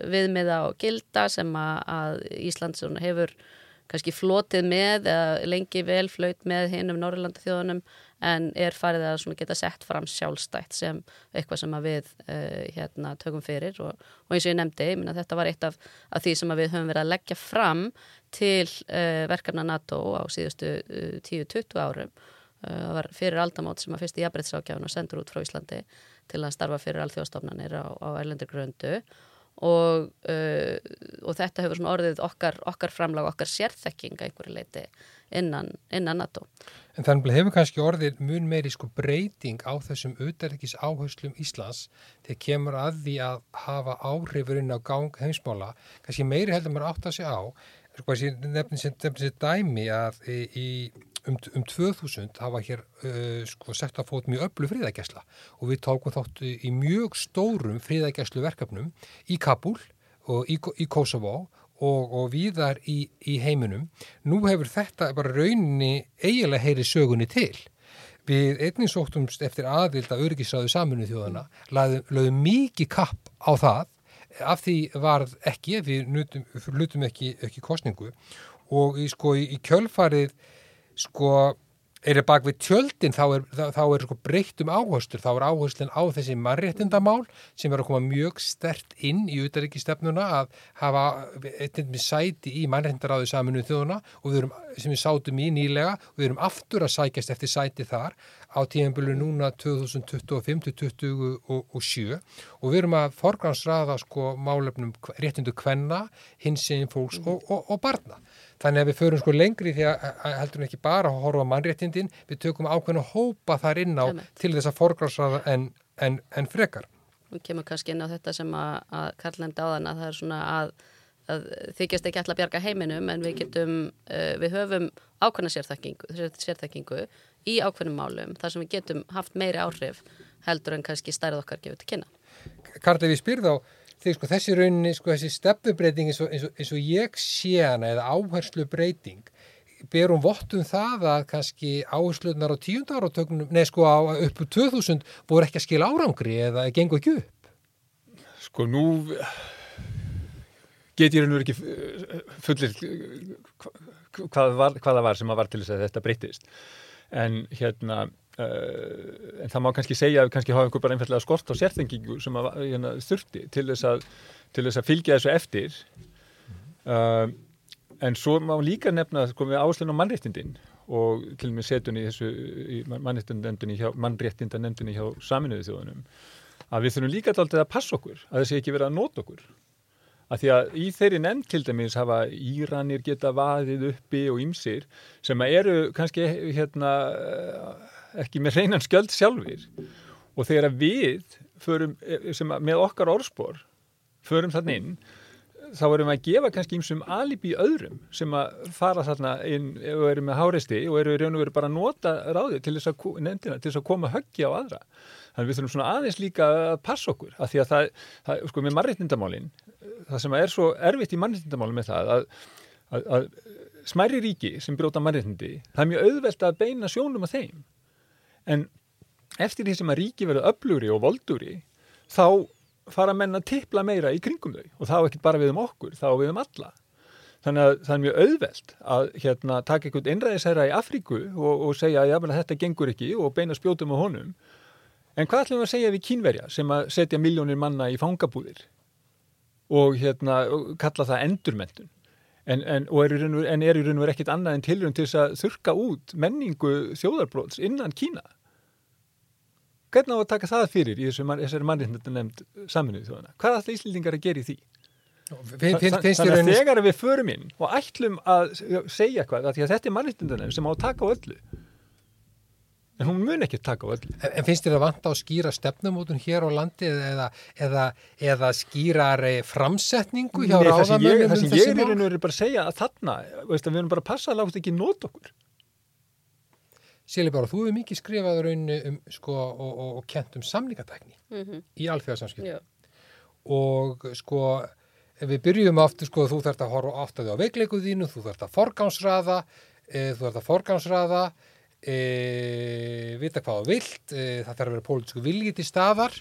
viðmiða og gilda sem að Ísland hefur kannski flotið með eða lengi vel flöyt með hinn um Norrlanda þjóðunum en er farið að geta sett fram sjálfstætt sem eitthvað sem við uh, hérna, tökum fyrir. Og, og eins og ég nefndi, ég minna, þetta var eitt af, af því sem við höfum verið að leggja fram til uh, verkefna NATO á síðustu uh, 10-20 árum. Það var fyrir aldamót sem að fyrst í jafnbrettsákjáðun og sendur út frá Íslandi til að starfa fyrir alþjóðstofnanir á, á erlendur gröndu og, og þetta hefur orðið okkar, okkar framlag, okkar sérþekking einhverju leiti innan, innan NATO. En þannig hefur kannski orðið mun meiri sko breyting á þessum auðarleikis áherslum Íslands þegar kemur að því að hafa áhrifurinn á gang heimsmála, kannski meiri heldur maður átt að segja á, sko að ég nefnir sér dæmi að í Um, um 2000 hafa hér uh, sko, sett að fót mjög öllu fríðagæsla og við tókum þáttu í mjög stórum fríðagæslu verkefnum í Kabul og í, í Kosovo og, og viðar í, í heiminum. Nú hefur þetta bara rauninni eiginlega heyri sögunni til. Við einnig sóttumst eftir aðvild að örgisræðu saminu þjóðana, lögðum mikið kapp á það af því varð ekki, við lutum ekki, ekki kostningu og sko, í kjölfarið sko er það bak við tjöldin þá er, þá, er sko breytt um áherslur, þá er áherslun á þessi mannréttindamál sem er að koma mjög stert inn í utaríkistefnuna að hafa eitthvað sæti í mannréttindaráðu saminu þjóðuna og við erum, sem við sátum í nýlega og við erum aftur að sækjast eftir sæti þar á tíðanbölu núna 2025-2027 og við erum að forgansraða sko málefnum réttindu kvenna, hins eginn fólks og, og, og barna. Þannig að við förum sko lengri því að, heldur við ekki bara að horfa mannréttindin, við tökum ákveðin að hópa þar inn á Æmett. til þess að forgrásaða en, en, en frekar. Við kemur kannski inn á þetta sem að, að Karl nefndi á þann að það er svona að, að þykjast ekki alltaf bjarga heiminum en við getum, uh, við höfum ákveðna sérþekkingu, sérþekkingu í ákveðnum málum þar sem við getum haft meiri áhrif heldur en kannski stærð okkar gefur til kynna. Karl, ef ég spyr þá, þegar sko þessi rauninni, sko þessi stefnubreiting eins eins, eins og ég sé hana eða áherslu breyting berum vottum það að kannski áherslunar á tíundar átöknum, nei sko á upp úr 2000 voru ekki að skila árangri eða gengur ekki upp? Sko nú get ég raun og ekki fullir hvað, var, hvað það var sem að var til þess að þetta breytist en hérna en það má kannski segja að kannski hafa einhver bara einfallega skort á sérþengingu sem að hérna, þurfti til þess, að, til þess að fylgja þessu eftir. Uh, en svo má líka nefna sko, við áslun á mannréttindin og til og með setjun í þessu mannréttindendunni hjá, hjá saminuðu þjóðunum að við þurfum líka alltaf að passa okkur að þessi ekki vera að nota okkur. Að því að í þeirri nefnd til dæmis hafa Íranir geta vaðið uppi og ýmsir sem eru kannski hérna ekki með reynan skjöld sjálfur og þegar við förum, sem, með okkar orðspor förum þann inn þá erum við að gefa kannski einsum alibi öðrum sem að fara þarna inn og eru með háreisti og eru raun og veru bara að nota ráði til þess að, nefndina, til þess að koma höggi á aðra. Þannig við þurfum svona aðeins líka að passa okkur af því að það, það sko með mannreitnindamálin það sem er svo erfitt í mannreitnindamálin með það að, að, að smæri ríki sem bróta mannreitnindi það er mjög auðvelt að beina sjónum að þeim en eftir því sem að ríki verður öflugri og voldugri þá fara menn að tippla meira í kringum þau. Og þá ekki bara við um okkur, þá við um alla. Þannig að það er mjög auðvelt að hérna, taka einhvern einræðisæra í Afríku og, og segja að þetta gengur ekki og beina spjótum á honum. En hvað ætlum við að segja við kínverja sem að setja miljónir manna í fangabúðir og hérna, kalla það endurmentun en, en, er, en er í raun og verið ekkit annað en tilrönd til þess að þurka út menningu þjóðarbróts innan Kína Hvernig á að taka það fyrir í þessari mannréttindu nefnd saminuð þjóðana? Hvað alltaf Íslendingar að gera í því? Þannig að þegar við förum inn og ætlum að segja eitthvað að, að þetta er mannréttindu nefnd sem á að taka á öllu en hún mun ekki taka á öllu. En, en finnst þér að vanta að skýra stefnumótun hér á landi eða, eða, eða skýrar framsetningu hjá ráðamönnum? Það sem ég er í raun og verið bara að segja að þarna, veist, að við erum bara að passa að láta ekki nót okkur. Sérlega bara, þú hefur mikið skrifað rauninu um, sko, og, og, og kent um samlingatækni mm -hmm. í alþjóðarsamskiptum og sko ef við byrjum aftur, sko, þú þarfst að horfa aftur á veikleikuð þínu, þú þarfst að forgánsraða e, þú þarfst að forgánsraða e, vita hvað þú vilt e, það þarf að vera pólitísku viljið til staðar.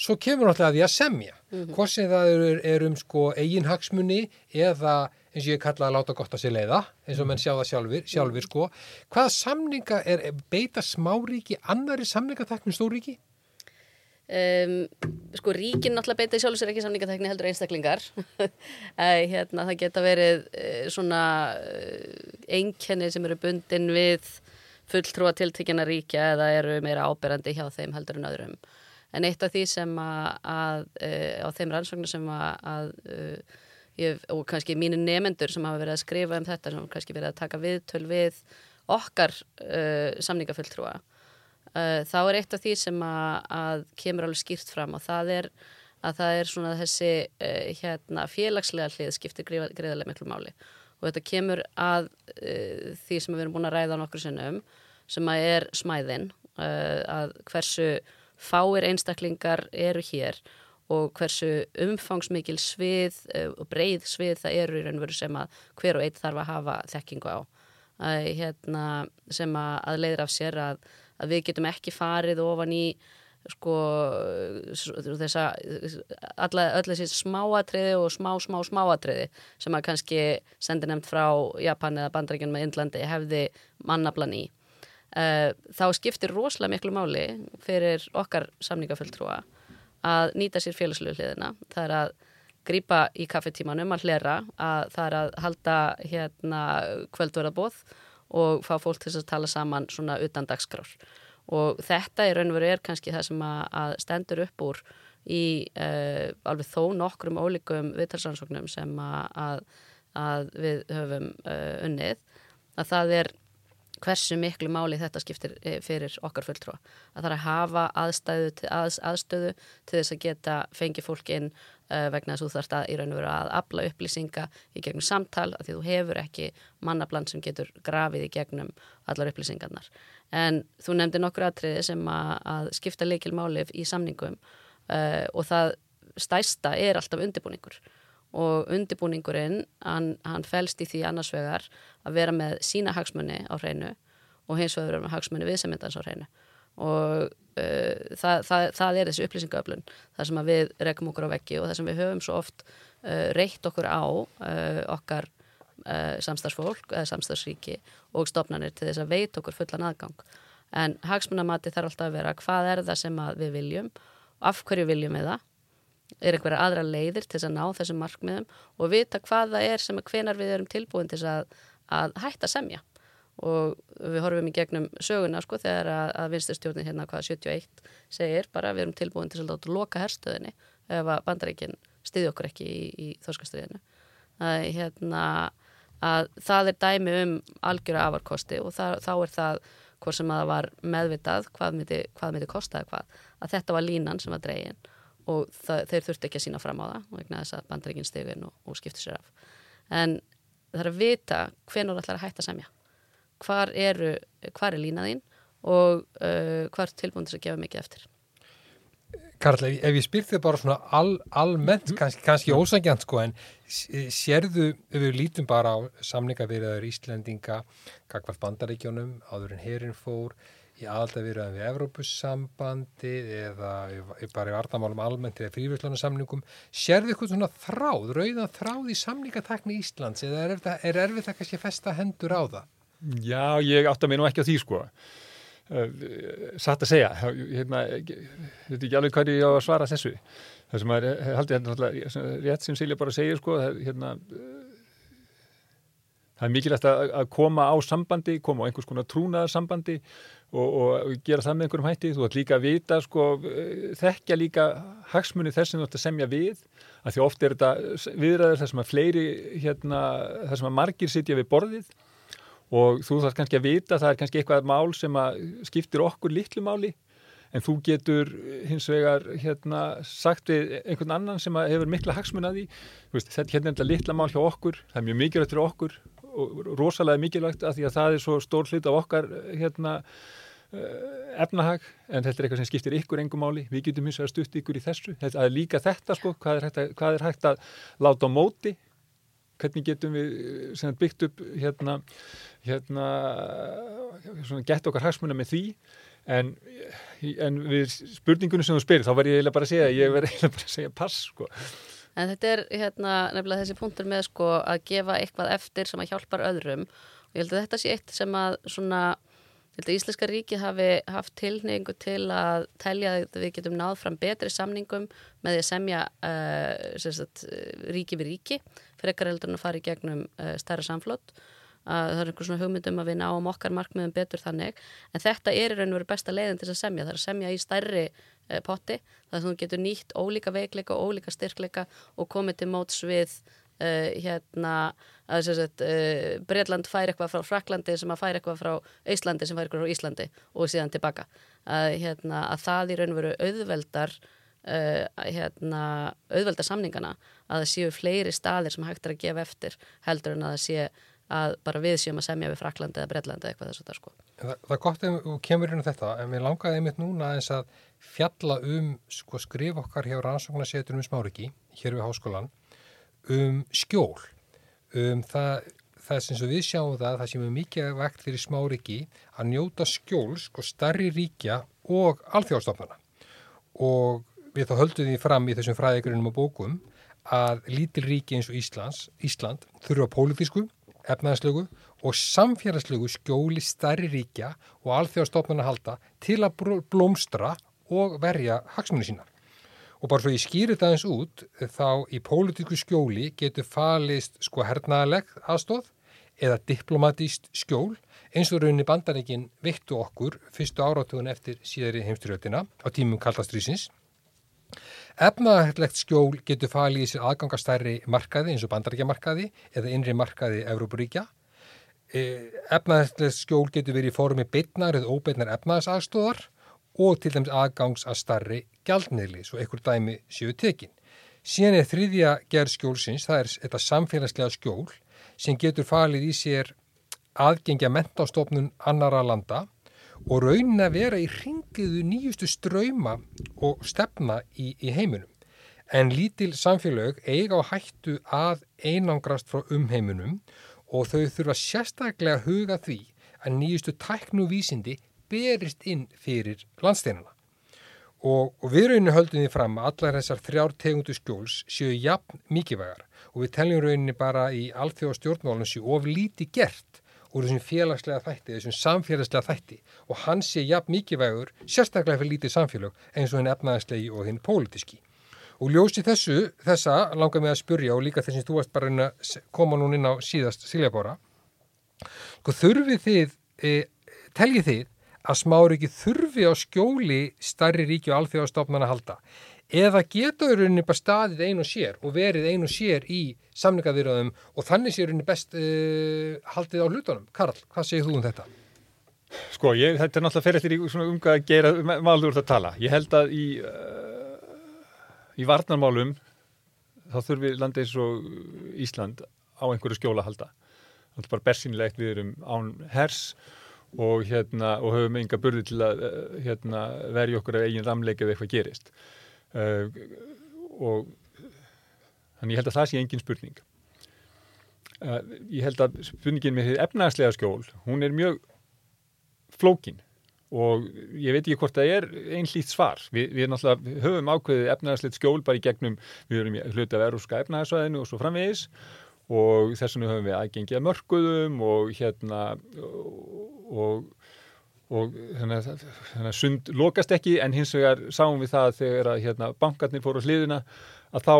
Svo kemur náttúrulega að því að semja. Mm -hmm. hvort sem það er, er um sko eiginhagsmunni eða eins og ég kalla að láta gott að sé leiða eins og menn sjá það sjálfur, sjálfur sko. Hvaða samninga er beita smáríki annari samningateknum stóríki? Um, sko ríkin náttúrulega beita í sjálfur sér ekki samningatekni heldur einstaklingar. Hérna það geta verið uh, svona uh, einkenni sem eru bundin við fulltrúa tiltekina ríkja eða eru meira áberandi hjá þeim heldur en öðrum. En eitt af því sem að, að uh, á þeim rannsóknir sem að, að ég, og kannski mínu nefendur sem hafa verið að skrifa um þetta sem hafa kannski verið að taka viðtöl við okkar uh, samningafulltrúa uh, þá er eitt af því sem að, að kemur alveg skýrt fram og það er að það er svona þessi uh, hérna, félagslega hlið skiptir greiðarlega miklu máli og þetta kemur að uh, því sem við erum búin að ræða á nokkur sinnum sem að er smæðin uh, að hversu fáir einstaklingar eru hér og hversu umfangsmikil svið eh, og breið svið það eru í raun og veru sem að hver og eitt þarf að hafa þekkingu á. Að, hérna, sem að, að leiðra af sér að, að við getum ekki farið ofan í sko þessa alla, öll þessi smáatriði og smá, smá, smáatriði sem að kannski sendi nefnt frá Japan eða Bandaríkjum með Indlandi hefði mannablan í. Uh, þá skiptir rosalega miklu máli fyrir okkar samningafulltrúa að nýta sér félagslegu hliðina. Það er að grýpa í kaffetímanum að hlera að það er að halda hérna kvöldverðabóð og fá fólk til að tala saman svona utan dagskrár og þetta í raun og veru er kannski það sem að, að stendur upp úr í uh, alveg þó nokkrum ólíkum viðtalsansóknum sem að, að við höfum uh, unnið að það er hversu miklu máli þetta skiptir eh, fyrir okkar fulltrúa. Að það er að hafa aðstæðu til, að, aðstöðu til þess að geta fengi fólk inn uh, vegna þess að þú þarfst að í raun og veru að afla upplýsinga í gegnum samtal að því þú hefur ekki mannabland sem getur grafið í gegnum allar upplýsingarnar. En þú nefndi nokkur atriði sem að, að skipta leikil málif í samningum uh, og það stæsta er alltaf undirbúningur og undirbúningurinn, hann, hann fælst í því annarsvegar að vera með sína hagsmunni á hreinu og hins vegar vera með hagsmunni viðsemyndans á hreinu og uh, það, það, það er þessi upplýsingaöflun það sem við rekum okkur á veggi og það sem við höfum svo oft uh, reitt okkur á okkar samstagsfólk eða samstagsríki og stopnarnir til þess að veit okkur fullan aðgang. En hagsmunamati þarf alltaf að vera hvað er það sem við viljum? Af hverju viljum við það? Er einhverja aðra leiðir til að ná þessum markmiðum? Og vita hvað það er sem hvenar við erum tilbúin til að, að hætta semja. Og við horfum í gegnum söguna sko þegar að, að vinsturstjórnin hérna hvaða 71 segir bara við erum tilbúin til að láta loka herstöðinni ef að bandarækinn stiði okkur ekki í, í þorskastriðinu að, hérna, að það er dæmi um algjöra afarkosti og það, þá er það hvort sem að það var meðvitað hvað myndi, hvað myndi kostaði hvað að þetta var línan sem var dregin og það, þeir þurfti ekki að sína fram á það og vegna þess að bandaríkinn stegin og, og skipti sér af. En það er að vita þú ætlar að hætta semja. Hvar, eru, hvar er línaðinn og uh, hvar er tilbúin til að gefa mikið eftir Karl, ef, ef ég spyr þig bara svona al, almennt, mm. kannski, kannski ósækjant sko, en sérðu, ef við lítum bara á samlingaveriðar Íslendinga, kakvart bandaríkjónum, áður en herin fór í aðaldavirðan við Evrópussambandi eða bara í vartamálum almennt eða fríverðlunarsamningum sérðu eitthvað svona þráð, rauðan þráð í samningatakni Íslands eða er, er, er erfið það kannski að festa hendur á það? Já, ég átta mig nú ekki á því sko satt að segja hérna, ég veit ekki alveg hvað ég á að svara þessu það sem er, haldið hérna rétt sem Silja bara segir sko hérna Það er mikilvægt að koma á sambandi, koma á einhvers konar trúnaðarsambandi og, og gera það með einhverjum hætti. Þú ætti líka að vita, sko, þekkja líka hagsmunni þess sem þú ætti að semja við. Að því ofta er þetta viðræður þar sem að fleiri, hérna, þar sem að margir sitja við borðið og þú þarf kannski að vita, það er kannski eitthvað mál sem að skiptir okkur litlu máli. En þú getur hins vegar hérna, sagt við einhvern annan sem hefur mikla hagsmun að því. Veist, þetta hérna er þetta litla mál hjá okkur, það er mjög mikilvægt fyrir okkur og rosalega mikilvægt að því að það er svo stór hlut af okkar hérna, eh, efnahag. En þetta er eitthvað sem skiptir ykkur engum máli. Við getum hins vegar stutt ykkur í þessu. Þetta er líka þetta sko, hvað er hægt að, er hægt að láta á móti hvernig getum við eh, byggt upp hérna, hérna gett okkar hagsmuna með því? En, en við spurningunum sem þú spyrir þá verður ég eiginlega bara að segja ég verður eiginlega bara að segja pass sko. En þetta er hérna nefnilega þessi punktur með sko að gefa eitthvað eftir sem að hjálpar öðrum. Og ég held að þetta sé eitt sem að svona, að Íslenska ríki hafi haft tilningu til að telja að við getum náð fram betri samningum með því að semja uh, sagt, ríki við ríki fyrir ekkar heldur en að fara í gegnum uh, stærra samflott að það er einhver svona hugmyndum að við náum okkar markmiðum betur þannig. En þetta er í raun og veru besta leiðin til að semja. Það er að semja í stærri eh, potti þar sem þú getur nýtt ólíka veikleika og ólíka styrkleika og komið til móts við uh, hérna að þess að uh, Breitland fær eitthvað frá Fraklandi sem að fær eitthvað frá Íslandi sem fær eitthvað frá Íslandi og síðan tilbaka að, hérna, að það í raun og veru auðveldar Uh, hérna, auðvelda samningana að það séu fleiri staðir sem hægt er að gefa eftir heldur en að það sé að bara við séum að semja við Fraklandi eða Breitlandi eða eitthvað þessu þar sko. Það, það er gott ef þú kemur inn á þetta en mér langaði einmitt núna eins að fjalla um sko, skrif okkar hjá rannsóknarseturum smáriki hér við háskólan um skjól um það, það sem við sjáum það það sem er mikið vekt fyrir smáriki að njóta skjól sko starri ríkja og alþjóðstofnana og við þá höldum því fram í þessum fræðigrunum og bókum að lítil ríki eins og Íslands, Ísland þurfa pólitísku, efnaðarslegu og samfélagslegu skjóli stærri ríkja og alþjóðastofnun að halda til að blómstra og verja hagsmunni sína. Og bara svo ég skýri það eins út, þá í pólitísku skjóli getur falist sko hernaðaleg aðstóð eða diplomatíst skjól eins og rauninni bandaríkin vittu okkur fyrstu áratugun eftir síðari heimstyrjöldina á tímum kaldastrýsins. Efnaðarlegt skjól getur falið í sér aðgangastærri markaði eins og bandaríkjamarkaði eða innri markaði Evrópuríkja. Efnaðarlegt skjól getur verið í formi beitnar eða óbeitnar efnaðarsagstóðar og til dæmis aðgangs að starri gjaldniðli, svo einhver dæmi séu tekin. Síðan er þriðja gerð skjólsins, það er þetta samfélagslega skjól sem getur falið í sér aðgengja mentastofnun annara landa og raunin að vera í ringiðu nýjustu ströyma og stefna í, í heiminum. En lítil samfélög eiga á hættu að einangrast frá umheiminum og þau þurfa sérstaklega að huga því að nýjustu tæknu vísindi berist inn fyrir landsteinana. Og, og við rauninni höldum því fram að allar þessar þrjár tegundu skjóls séu jafn mikilvægar og við teljum rauninni bara í alþjóða stjórnmálunum séu of líti gert úr þessum félagslega þætti, þessum samfélagslega þætti og hann sé jafn mikilvægur sérstaklega fyrir lítið samfélag eins og hinn efnaðarslegi og hinn pólitíski. Og ljósi þessu, þessa langar mig að spurja og líka þess að þú varst bara inn að koma núna inn á síðast Siljabóra. Sko þurfið þið, e, teljið þið að smári ekki þurfi á skjóli starri ríki og alþjóðastofnana halda eða geta rauninni bara staðið einu sér og verið einu sér í samningavirðaðum og þannig sé rauninni best uh, haldið á hlutunum. Karl, hvað segir þú um þetta? Sko, ég, þetta er náttúrulega fyrir eftir í svona um hvað að gera málur úr það að tala. Ég held að í, uh, í varnarmálum þá þurfi landi eins og Ísland á einhverju skjóla halda. Það er bara bersýnilegt við erum án hers og, hérna, og höfum enga burði til að uh, hérna, verja okkur af eigin ramleik eða eitthvað gerist. Uh, og þannig ég held að það sé engin spurning. Uh, ég held að spurningin með því efnaðslega skjól, hún er mjög flókin og ég veit ekki hvort það er einn hlýtt svar. Vi, við náttúrulega höfum ákveðið efnaðarslegt skjól bara í gegnum, við höfum hluti af eruska efnaðarsvæðinu og svo framvegis og þess vegna höfum við aðgengið að mörguðum og hérna og, og þannig að, þannig að sund lokast ekki. En hins vegar sáum við það þegar að hérna, bankarnir fóru á hliðina að þá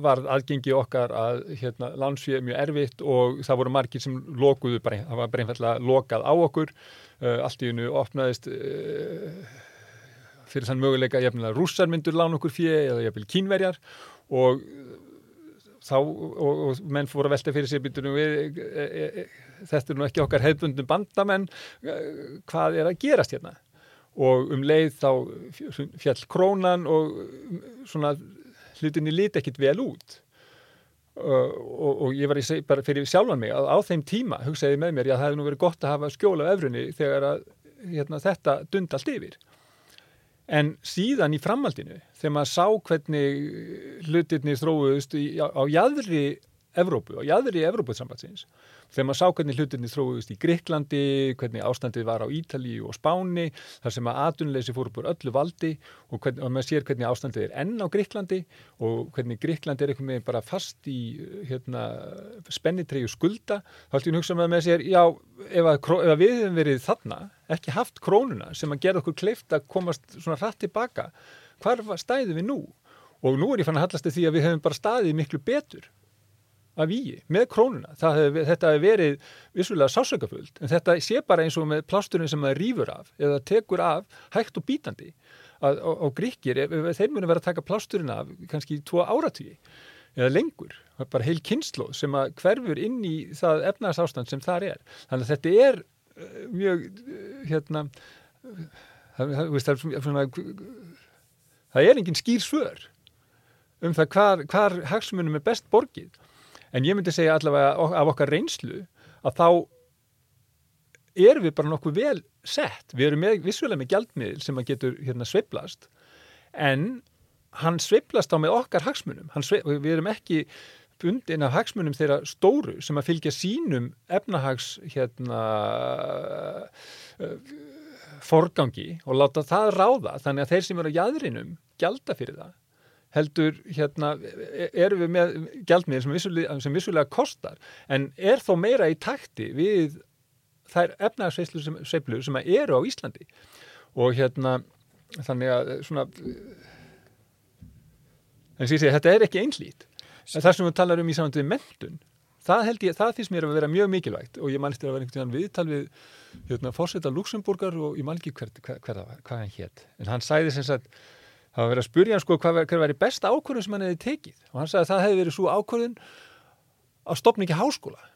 var aðgengi okkar að hérna, landsfið mjög erfitt og það voru margir sem lokuðu, bara, það var bara einfallega lokað á okkur, uh, allt í unnu opnaðist uh, fyrir þann möguleika jafnilega rússar myndur lán okkur fyrir eða jafnilega kínverjar og þá, og, og menn fóru að velta fyrir sér býtunum við, e, e, e, þetta er nú ekki okkar hefðbundum bandamenn, hvað er að gerast hérna? Og um leið þá fjall krónan og svona hlutinni líti ekkit vel út. Uh, og, og ég var í seg bara fyrir sjálfan mig að á þeim tíma hugsaði með mér, já það hefði nú verið gott að hafa skjóla á efrunni þegar að hérna, þetta dund allt yfir. En síðan í framhaldinu, þegar maður sá hvernig hlutirni á, á jæðri Evrópu, á jæðri Evrópusambatsins, þegar maður sá hvernig hlutirni þróuðust í Greiklandi, hvernig ástandið var á Ítalíu og Spáni, þar sem að atunleysi fór upp úr öllu valdi og, hvernig, og maður sér hvernig ástandið er enn á Greiklandi og hvernig Greiklandi er einhvern veginn bara fast í hérna, spennitreyju skulda, þá ég að hugsa með með sér, já, ef, að, ef að við hefum verið þarna, ekki haft krónuna sem að gera okkur kleift að komast svona hratt tilbaka, hvar stæðum við nú? Og nú er ég fann að hallast því að við hefum bara staðið miklu betur af víi með krónuna. Hef, þetta hefur verið vissulega sásökafullt en þetta sé bara eins og með plásturinn sem maður rýfur af eða tekur af hægt og bítandi að, og, og gríkir, þeir munu vera að taka plásturinn af kannski í tvo áratvíi eða lengur, bara heil kynnslóð sem að hverfur inn í það efnarsástand sem þar er. Þannig að þetta er uh, mjög uh, hérna það, það, það, það er engin skýr svör um það hvar, hvar hagsmunum er best borgið En ég myndi segja allavega af okkar reynslu að þá erum við bara nokkuð vel sett. Við erum með, vissulega með gjaldmiðl sem að getur hérna sveiblast en hann sveiblast á með okkar hagsmunum. Sveif, við erum ekki bundin af hagsmunum þeirra stóru sem að fylgja sínum efnahags hérna forgangi og láta það ráða þannig að þeir sem eru á jæðrinum gjalda fyrir það heldur hérna erum við með gjaldmiðir sem vissulega, sem vissulega kostar en er þó meira í takti við þær efnaðarsveiflur sem, sem eru á Íslandi. Og hérna þannig að svona en segi þetta er ekki einslít það sem við talar um í saman við mentun það held ég, það finnst mér að vera mjög mikilvægt. Og ég mælst að vera einhvern veginn viðtal við hérna, fórseta Luxemburgar og ég mæl ekki hver, hver, hver, hvað hann hétt en hann sæði sem sagt það var verið að spurja hann sko hvað hver væri besta ákvörðun sem hann hefði tekið. Og hann sagði að það hefði verið svo ákvörðun að stopna ekki háskóla.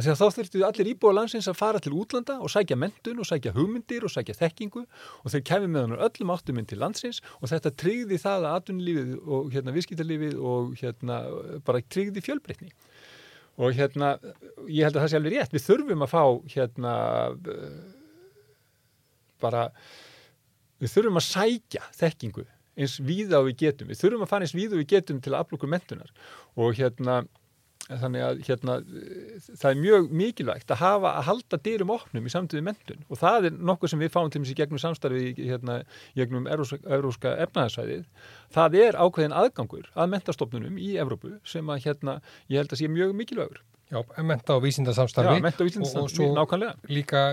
Þannig að þá þurftu allir íbúa landsins að fara til útlanda og sækja mentun og sækja hugmyndir og sækja þekkingu. Og þeir kemur með hann öllum áttuminn til landsins. Og þetta tryggði það að atvinnulífið og hérna viðskiptarlífið og hérna bara tryggði fjölbreytni. Og hérna ég held að það sé alveg rétt, við þurfum að fá hérna bara við þurfum að sækja þekkingu eins víða við getum. Við þurfum að fara eins víða við getum til að aflokkur mentunar og hérna þannig að hérna, það er mjög mikilvægt að hafa að halda dyrum opnum í samtöðu mentun og það er nokkuð sem við fáum til þessi gegnum samstarfi hérna, gegnum európska efnaðarsvæðið það er ákveðin aðgangur að mentastofnunum í Evrópu sem að hérna, ég held að sé mjög mikilvægur Já, menta og vísindarsamstarfi Já, menta og vísindarsamstarfi, nákvæmlega Líka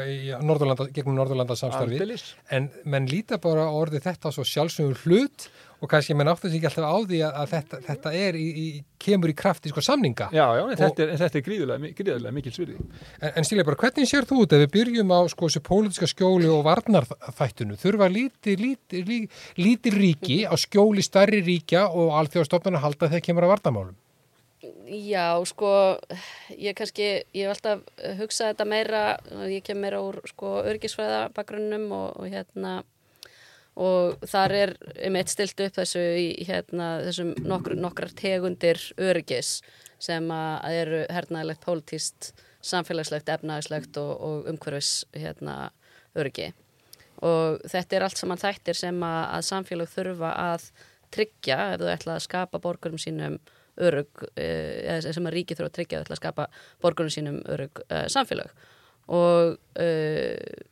Norðurlanda, gegnum Norðurlandarsamstarfi En menn líta bara orði þetta svo sjálfsögur hlut og kannski menn áttu sig ekki alltaf á því að, að þetta, þetta er í, í, kemur í krafti sko samninga. Já, já, en og, þetta er, þetta er gríðulega, gríðulega mikil svirði. En, en stílega bara, hvernig sér þú þetta? Við byrjum á sko þessu pólitiska skjóli og varnarþættunu. Þurfa líti, líti, líti, líti ríki á skjóli starri ríkja og alþjóðastofnarna halda þegar kemur að varnamálum? Já, sko, ég kannski, ég hef alltaf hugsað þetta meira, ég kem meira úr sko örgisfræða bakgrunnum og, og hérna og þar er einmitt stilt upp þessu í hérna, þessum nokkur, nokkrar tegundir öryggis sem að eru hernaðilegt, pólitíst, samfélagslegt, efnaðislegt og, og umhverfis hérna, öryggi. Og þetta er allt saman þættir sem að, að samfélag þurfa að tryggja ef þú ætla að skapa borgurum sínum örug, eh, eða sem að ríki þurfa að tryggja að skapa borgurum sínum örug eh, samfélag og eh,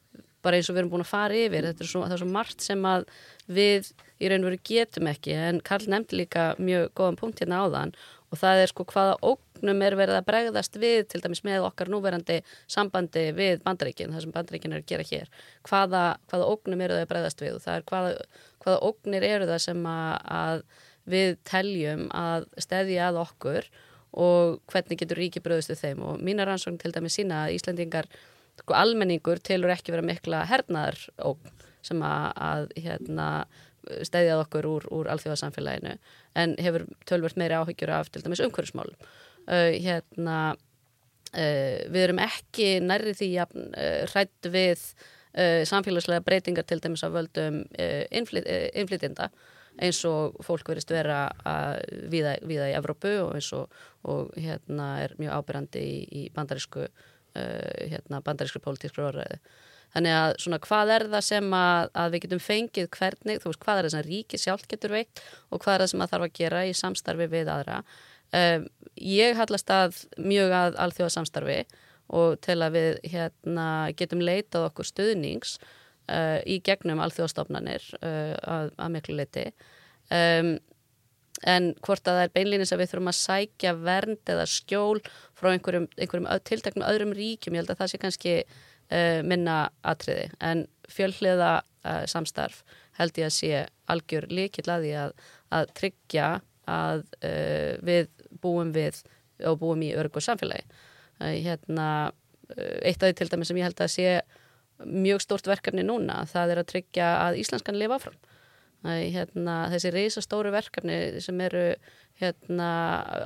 bara eins og við erum búin að fara yfir þetta er svo, er svo margt sem að við í raun og veru getum ekki en Karl nefndi líka mjög góðan punkt hérna á þann og það er sko hvaða ógnum er verið að bregðast við til dæmis með okkar núverandi sambandi við bandaríkin, það sem bandaríkin er að gera hér. Hvaða, hvaða ógnum eru það að bregðast við og það er hvaða, hvaða ógnir eru það sem að, að við teljum að stedja að okkur og hvernig getur ríki bröðust við þeim. Og mínar ansvögn til dæmis sína að Íslandingar sko almenningur tilur ekki vera mikla hernaðar sem að, að hérna, stæðjað okkur úr, úr alþjóðarsamfélaginu en hefur tölvört meiri áhyggjur af til dæmis umhverfsmál uh, hérna uh, við erum ekki nærri því að uh, hrætt við samfélagslega breytingar til dæmis af völdum uh, innflyt, eins og fólk verist vera viða, viða í Evrópu og eins og, og hérna er mjög ábyrrandi í, í bandarísku uh, hérna, bandarískri pólitískri orðræði. Þannig að svona hvað er það sem að, að við getum fengið hvernig, þú veist hvað er það sem ríki sjálf getur veikt og hvað er það sem það þarf að gera í samstarfi við aðra. Um, ég hallast að mjög að alþjóða samstarfi og til að við hérna, getum leitað okkur stuðnings uh, í gegnum alþjóðastofnanir uh, að, að miklu leiti. Um, en hvort að það er beinlýnis að við þurfum að sækja vernd eða skjól frá einhverjum, einhverjum tiltaknum öðrum ríkjum, ég held að það sé kannski uh, minna atriði en fjölhliða uh, samstarf held ég að sé algjör líkill að því að, að tryggja að uh, við búum við og búum í örgu samfélagi hérna, eitt af því til dæmi sem ég held að sé mjög stort verkefni núna, það er að tryggja að Íslandskan lifa áfram hérna, þessi reysastóru verkefni sem eru hérna,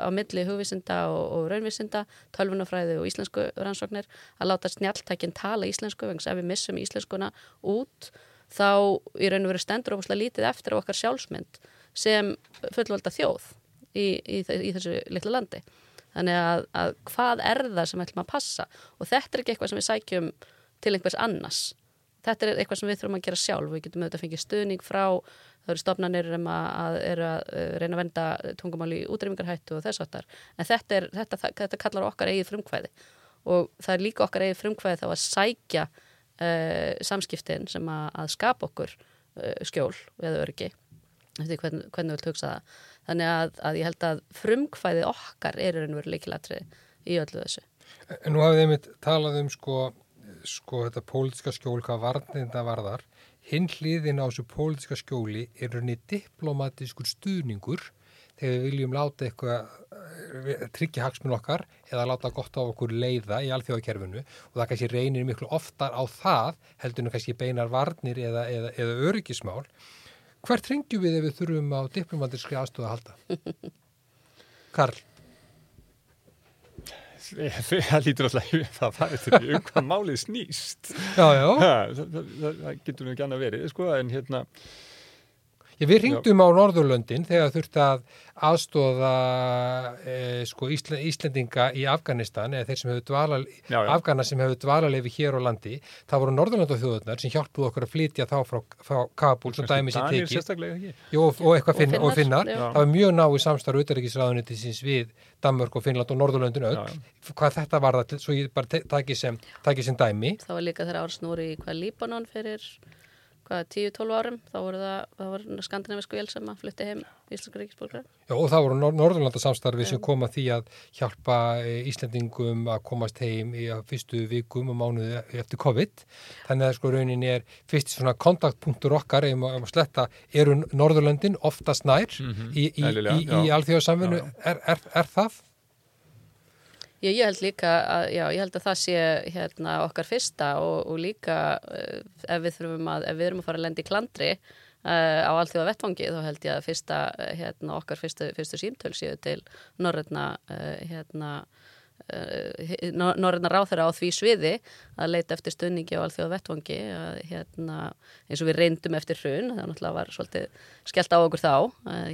á milli hugvísinda og, og raunvísinda, tölvunafræði og íslensku rannsóknir, að láta snjáltækinn tala íslensku, vegna ef við missum íslenskuna út, þá í raun og veru stendur óbúslega lítið eftir okkar sjálfsmynd sem fullvalda þjóð í, í, í þessu litla landi. Þannig að, að hvað er það sem ætlum að passa og þetta er ekki eitthvað sem við sækjum til einhvers annars. Þetta er eitthvað sem við þurfum að gera sjálf. Við getum auðvitað að fengja stuðning frá það eru stofnanir um að, að, að eh, reyna að venda tungumál í útrýmingarhættu og þess aftar en þetta, er, þetta, þetta kallar okkar eigið frumkvæði. Og það er líka okkar eigið frumkvæði þá að sækja uh, samskiptin sem að, að skapa okkur uh, skjól eða örgi eftir hvern, hvernig við hugsa það? Þannig að, að ég held að frumkvæði okkar er veru líkilatri í öllu þessu. En nú hafið einmitt talað um sko, sko þetta pólitiska skjól hvað varninda varðar. Hinn hliðin á þessu pólitiska skjóli er rauninni diplomatískur stuðningur þegar við viljum láta eitthvað eh, tryggja hagsmun okkar eða láta gott á okkur leiða í alþjóðakerfinu og það kannski reynir miklu oftar á það heldur nú kannski beinar varnir eða, eða, eða öryggismál. Hvert ringjum við ef við þurfum á diplomatískri aðstöðu að halda? Karl? það lítur alltaf það farið til því um hvað málið snýst Já, já. ha, það, það, það, það getur nú ekki annað verið sko, en hérna við ringdum á Norðurlöndin þegar þurfti að aðstóða e, sko, Ísle, Íslendinga í Afganistan eða þeir sem hefur dvala. Afgana sem hefur dvalarleifi hér á landi. Það voru Norðurlandafjóðunar sem hjálpuðu okkur að flytja þá frá, frá Kabul sem dæmi sér Danir tekið. sérstaklega ekki Jú, og, og eitthvað finn, Og og finnar. Finnar, já. Það var mjög náið samstarf utarrikisraðunitisins við Danmörk og Finnland og Norðurlöndin öll. Já, Hvað þetta var það, svo ég bara taki sem, taki sem dæmi. það var líka þegar ársnúri í hvað Líbanon fyrir hvað 10-12 árum þá voru það, skandinavisku vél sem að flutti heim íslenska ríkisborgara Já, og það voru Nor Norðurlandasamstarfi sem koma að því að hjálpa e, Íslendingum að komast heim í fyrstu vikum og mánuði eftir COVID. Þannig að sko raunin er fyrst svona kontaktpunktur okkar ef maður maður sletta eru Norðurlöndin oftast nær í, í, eðlilega, í, í já. alþjóðasamvinnu. Já, Er, er, er það? Já, ég held líka að, já, ég held að það sé hérna okkar fyrsta og, og líka uh, ef við að, ef við erum að fara að lenda í klandri uh, á allþjóða vettvangi þá held ég að fyrsta, uh, hérna, okkar fyrstu, fyrstu símtöl séu til norrætna, uh, hérna, uh, norræna ráþæra á því sviði að leita eftir stunningi á allþjóða vettvangi að, hérna, eins og við reyndum eftir hrun, það var svolítið skellt á okkur þá,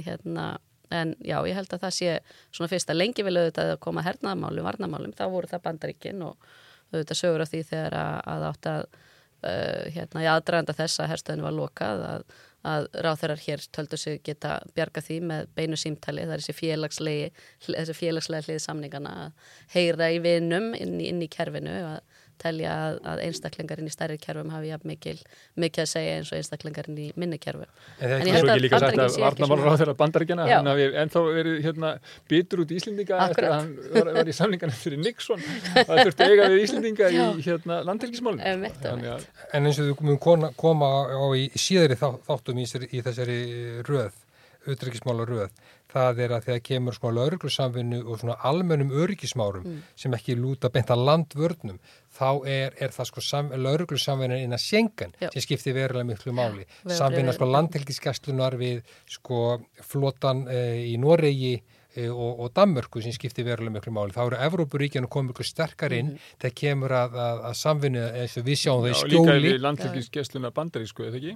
hérna, En já, ég held að það sé svona fyrst að lengi vilja auðvitað að koma hernaðamálum, varnamálum, þá voru það bandaríkin og auðvitað sögur af því þegar að, að átt að uh, hérna í aðdraganda þess að herstöðinu var lokað að, að ráþeirar hér töldu sig geta bjarga því með beinu símtali, það er þessi félagslegi, þessi félagslega hlið samningana að heyra í vinum inn í, inn í kerfinu að telja að, að einstaklingar inn í stærri kerfum hafi jafn mikil, mikið að segja eins og einstaklingar inn í minni kerfum. En En þetta ég Svo held að ekki líka sagt Bandaríkin að á svona- þeirra bandaríkjana hafi ennþá verið hérna, bitur út Íslendinga eftir að hann var, var í samlingarnir fyrir Nixon. Það þurfti eiga við Íslendinga í hérna, að En eins og við komum kona, koma á í síðari þá, þáttum í, þessari- í þessari röð, utryggismála röð, það er að þegar kemur svona lauruglusamvinnu og svona almennum öryggismárum sem ekki lúta beint að landvörnum, þá er, er það sko sam, lauruglusamvinnu innan sjengan Já. sem skiptir verulega miklu máli. Vegabréfið. Samvinna sko landhelgisgæslunar við sko flotan e, í Noregi og, og Danmörku sem skiptir verulega miklu máli. Þá eru Evrópuríkjana komið ykkur sterkar inn þegar kemur að, að, að samvinnu eins og við sjáum það í já, líka skjóli. við landhelgisgessluna bandarísku, eða ekki?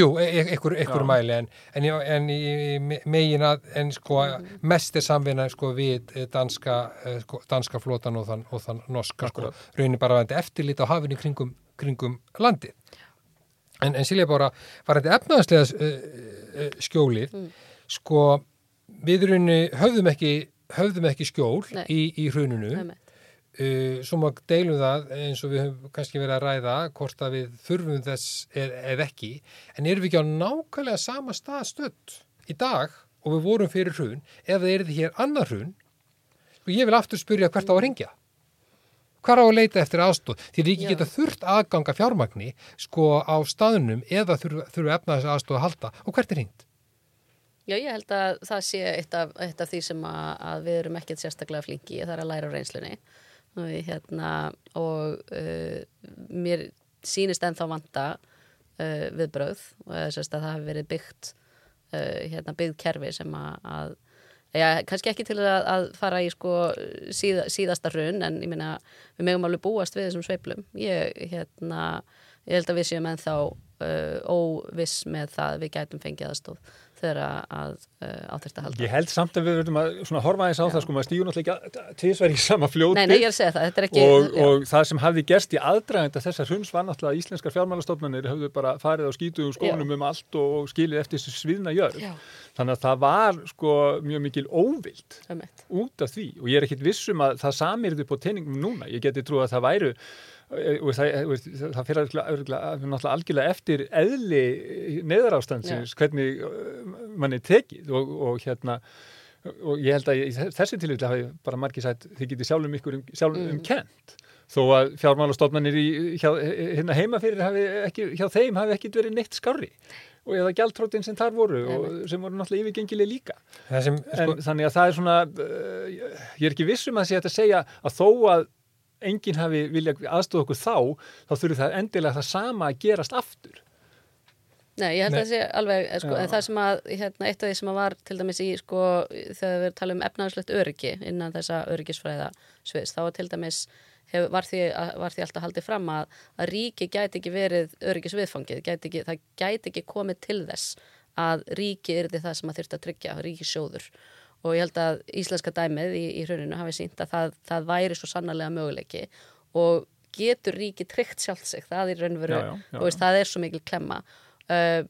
Jú, einhver, einhver Já. mæli en, en, í- en í me- megin að en sko mest er samvinna sko við danska, sko, danska flotan og þann, og þann norska sko, raunin bara að eftirlit á hafinu kringum, kringum landið. En, en Silja bara var þetta efnaðslega uh, uh, skjólið, sko við raunin höfðum ekki, höfðum ekki skjól Nei. í, í hruninu. Uh, svo maður deilum það eins og við höfum kannski verið að ræða hvort að við þurfum þess eð, eð ekki en erum við ekki á nákvæmlega sama stað stödd í dag og við vorum fyrir hrun ef það er því hér annar hrun og ég vil aftur spyrja hvert á að ringja hvar á að leita eftir aðstóð því ríki Já. geta þurft aðganga fjármagni sko á staðunum eða þurfa, þurfa efna þess aðstóð að halda og hvert er hringt? Já, ég held að það sé eitt af, eitt af því sem að, að við erum ekkert sérstaklega flinki í, það er að læra reynslunni. Og, við, hérna, og uh, mér sýnist ennþá vanta uh, viðbröð og eða sérst að það hafi verið byggt uh, hérna, byggð kerfi sem að, að Já, kannski ekki til að, að fara í sko síða, síðasta hrun en ég meina við megum alveg búast við þessum sveiplum ég, hérna, ég held að við séum ennþá uh, óviss með það að við gætum fengið aðstóð þegar að uh, áþyrst að halda. Ég held samt að við verðum að svona horfa aðeins á það sko, maður stígur náttúrulega ekki tvisvar í sama fljóti. Nei, nei, það, þetta er ekki og, já. og það sem hafði gerst í aðdragenda þessar hruns var náttúrulega að íslenskar fjármálastofnanir höfðu bara farið á skítuðum skónum um allt og, og skilið eftir þessu sviðna jörg Já. þannig að það var sko mjög mikil óvild út af því. Og ég er ekkit vissum að það samirði på teiningum núna. Ég geti trú að það væru og það, og það fyrir náttúrulega algjörlega eftir eðli neðarástandsins hvernig mann er tekið og, og hérna og ég held að í þessi tilvíðlega hafi bara margir sætt þið getið sjálfum ykkur um, sjálfum mm. um kent þó að fjármálastofnanir hérna heima fyrir hafi ekki, hjá þeim hafi ekkit verið neitt skári og eða gjaldtrótin sem þar voru og sem voru náttúrulega yfirgengileg líka. Sem, sko, en þannig að það er svona uh, ég er ekki vissum að sé að segja að þó að enginn hafi vilja aðstofa okkur þá þá þurfur það endilega það sama að gerast aftur. Nei, ég held Nei. að það sé alveg, eh, sko, það sem að, hérna, eitt af því sem að var til dæmis í, sko, þegar við talum um efnaðslegt öryggi innan þessa öryggisfræða sviðs, þá var til dæmis, hef, var, því, var því alltaf haldið fram að, að ríki gæti ekki verið öryggisviðfangið, gæti ekki, það gæti ekki komið til þess að ríki er því það sem að þurft að tryggja, ríkisjóður og ég held að íslenska dæmið í, í hruninu hafi sínt að það, það væri svo sannarlega möguleiki. Og getur ríki tryggt sjálf sig, það er raunveru, og veist, það er svo mikil klemma. Uh,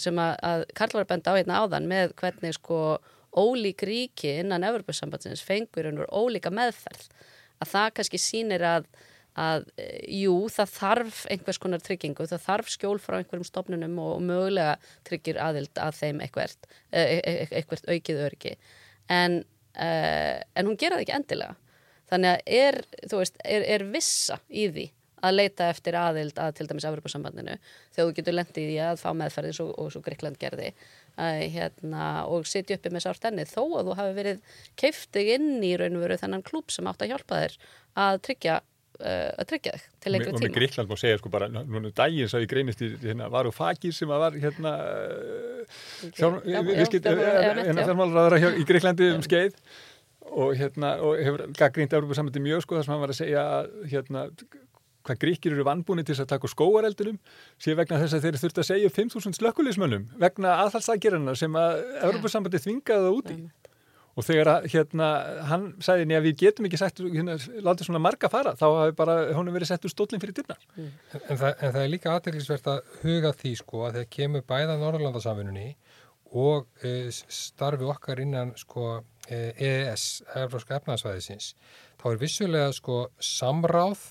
sem að, að Karl var benda á hérna áðan með hvernig sko ólík ríki innan Evropasambandsins fengur einhver ólíka meðferð. Að það kannski sínir að að jú, það þarf einhvers konar tryggingu, það þarf skjól frá einhverjum stofnunum og, mögulega tryggir aðild að þeim eitthvert, e, e, e, eitthvert aukið örgi en, en hún gera það ekki endilega. Þannig að er, veist, er, er vissa í því að leita eftir aðild að til dæmis Afrikasambandinu þegar þú getur lendið í að fá meðferði og, og svo Gríkland gerði að, hérna, og sitja uppi með sárt enni þó að þú hafi verið keiftið inn í raun og veru þennan klúp sem átt að hjálpa þér að tryggja að tryggja þig til lengri tíma. Og með Gríkland má segja sko bara, núna daginn sá ég greinist í hérna, varu fakir sem að var hérna fjármálraðara í Gríklandi um skeið. Og hérna, og hefur gaggrínt Európa-samöndi mjög sko þar sem hann var að segja hérna hvað gríkir eru vannbúni til að taka skóareldunum sé vegna þess að þeir þurft að segja 5.000 slökkulismönnum vegna aðhalsagerina sem að Europasambandi þvingaði það úti og þegar að, hérna, hann sagði nýja við getum ekki sett, hérna, látið svona marga fara þá hafi bara, hún verið sett úr stólinn fyrir dyrna. Mm. En, það, en það er líka aðeinsvert að huga því sko að þegar kemur bæða Norrlandasamfunni og e, starfi okkar innan sko e, EES, Európska efnaðsvæðisins, þá er vissulega sko samráð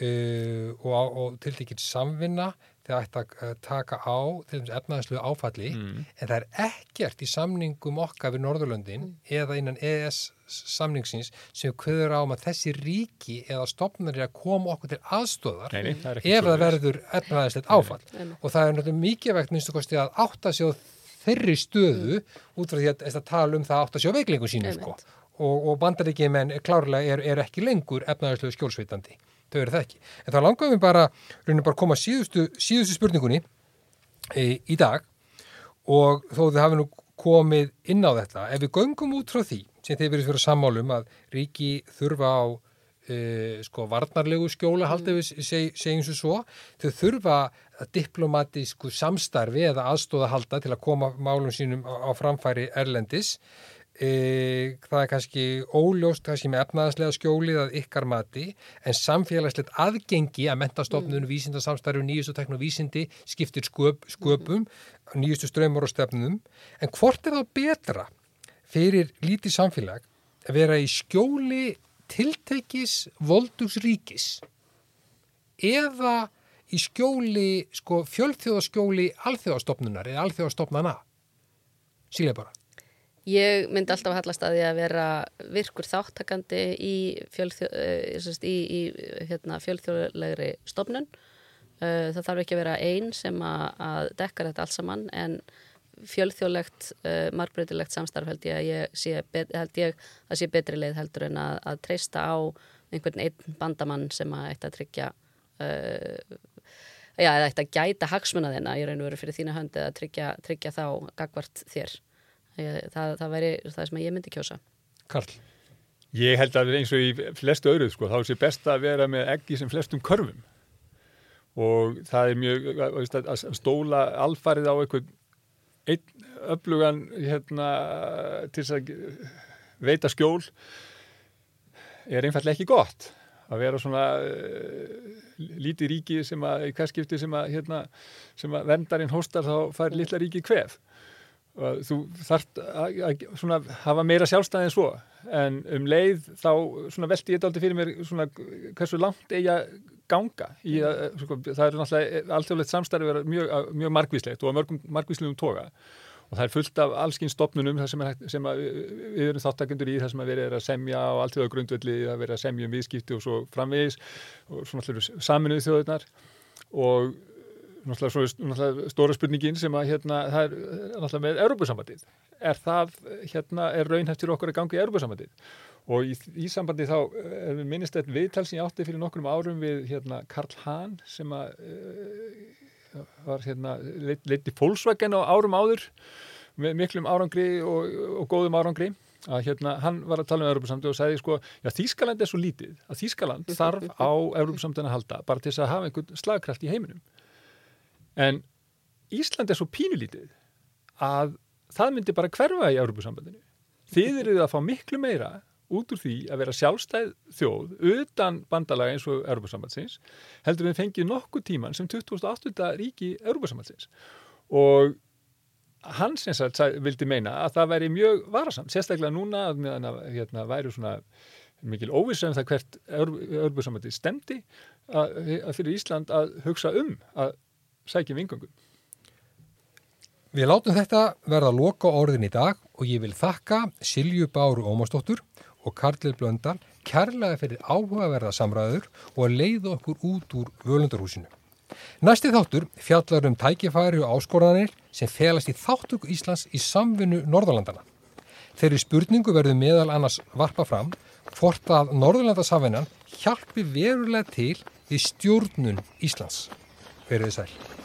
uh, og, og tiltekinn samvinna þegar ætti að taka á efnaðslu áfalli mm. en það er ekkert í samningum okkar við Norðurlöndin mm. eða innan EES samningsins sem hverður á um að þessi ríki eða stopnir er að koma okkur til aðstóðar Nei, það ef það verður efnaðslegt áfall Nei. og það er náttúrulega mikið vegt minnstu kosti að átta sig á þeirri stöðu mm. út frá því að, að tala um það átta sig á veiklingu sínu sko. og, og bandaríkjum en klárlega er, er ekki lengur efnaðslu skjólsveitandi þau eru það ekki. En þá langaðum við bara, bara koma síðustu, síðustu spurningunni e, í dag. Og þó þið hafi nú komið inn á þetta, ef við göngum út frá því sem þeir verið fyrir sammálum að ríki þurfa á e, sko varnarlegu skjóla haldið við seg, segjum svo svo, þau þurfa diplomatísku samstarfi eða aðstóða halda til að koma málum sínum á, á framfæri Erlendis E, það er kannski óljóst kannski með efnaðaslega skjólið að ykkar mati en samfélagslegt aðgengi að mentastofnun, mm. vísindarsamstarfi nýjustu tekn og vísindi skiptir sköp, sköpum mm. nýjustu ströymur og stefnum en hvort er það betra fyrir lítið samfélag að vera í skjóli tiltekis voldugsríkis eða í skjóli sko, fjölþjóðaskjóli alþjóðastofnunar eða alþjóðastofnana sílega bara Ég myndi alltaf að hallast að því að vera virkur þáttakandi í, fjölþjó, eh, í, í hérna, fjölþjóðlegri stofnun. Eh, það þarf ekki að vera einn sem að, dekka þetta alls saman en fjölþjóðlegt, uh, margbreytilegt samstarf held ég að ég sé, held ég að sé betri leið heldur en að, að treysta á einhvern einn bandamann sem að eitt að tryggja uh, já, eða eitt að gæta hagsmuna þina í raun og veru fyrir þína höndi að tryggja, tryggja þá gagvart þér það, það væri það sem ég myndi kjósa. Karl Ég held að eins og í flestu öðruð sko, þá sé best að vera með eggi sem flestum körfum. Og það er mjög að stóla alfarið á einhvern einn öflugan hérna, til þess að veita skjól er einfallega ekki gott. Að vera svona uh, lítið ríki sem að í hverskipti sem að, hérna, sem að vendarinn hóstar þá fær litla ríki hvef Og þú þarft að, að svona, hafa meira sjálfstæði en svo. En um leið þá svona veldi ég þetta aldrei fyrir mér svona hversu langt eigi að ganga í að, sko, það er náttúrulega alltjóðlegt samstarfi vera mjög, mjög margvíslegt og mörgum margvíslegum toga. Og það er fullt af allskinn stopnunum sem, er, sem við erum þáttakendur í það sem að verið að semja á alltjóða grundvelli að vera að semja um viðskipti og svo framvegis. Og svona alltaf saminuð þjóðunar og náttúrulega stóra spurningin sem að hérna, það er náttúrulega með Európusambandið. Er það, hérna, er raunhæft fyrir okkur að ganga í Európusambandið? Og í, í sambandi þá við minnist eitt viðtal sem ég átti fyrir nokkrum árum við hérna Karl Hahn sem að uh, var hérna leiti fólksvækjan á árum áður með miklum árangri og, og góðum árangri að hérna hann var að tala um Európa-samtöð og sagði sko, já Þískaland er svo lítið að Þískaland þarf á Európa-samtöðin að halda bara til þess að hafa einhvern slagkraft í heiminum En Ísland er svo pínulítið að það myndi bara hverfa í Európusambandinu. Þið eruð að fá miklu meira út úr því að vera sjálfstæð þjóð utan bandalaga eins og Európusambandsins heldur við fengið nokkuð tíman sem 2008. ríki Európusambandsins og hann sem sagt vildi meina að það væri mjög varasamt, sérstaklega núna að hérna, væri svona mikil óvissum það hvert Európusambandi stemdi að, að fyrir Ísland að hugsa um að sækjum vingöngum. Við látum þetta verða loka orðin í dag og ég vil þakka Silju Báru Ómarsdóttur og Karlið Blöndal kærlega fyrir áhugaverða samræður og að leiða okkur út úr völundarhúsinu. Næsti þáttur fjallar um tækifæri og áskoranir sem felast í þáttöku Íslands í samvinnu Norðalandana. Þeirri spurningu verður meðal annars varpa fram hvort að Norðalandasafinnan hjálpi verulega til í stjórnun Íslands. Veriðið sæl.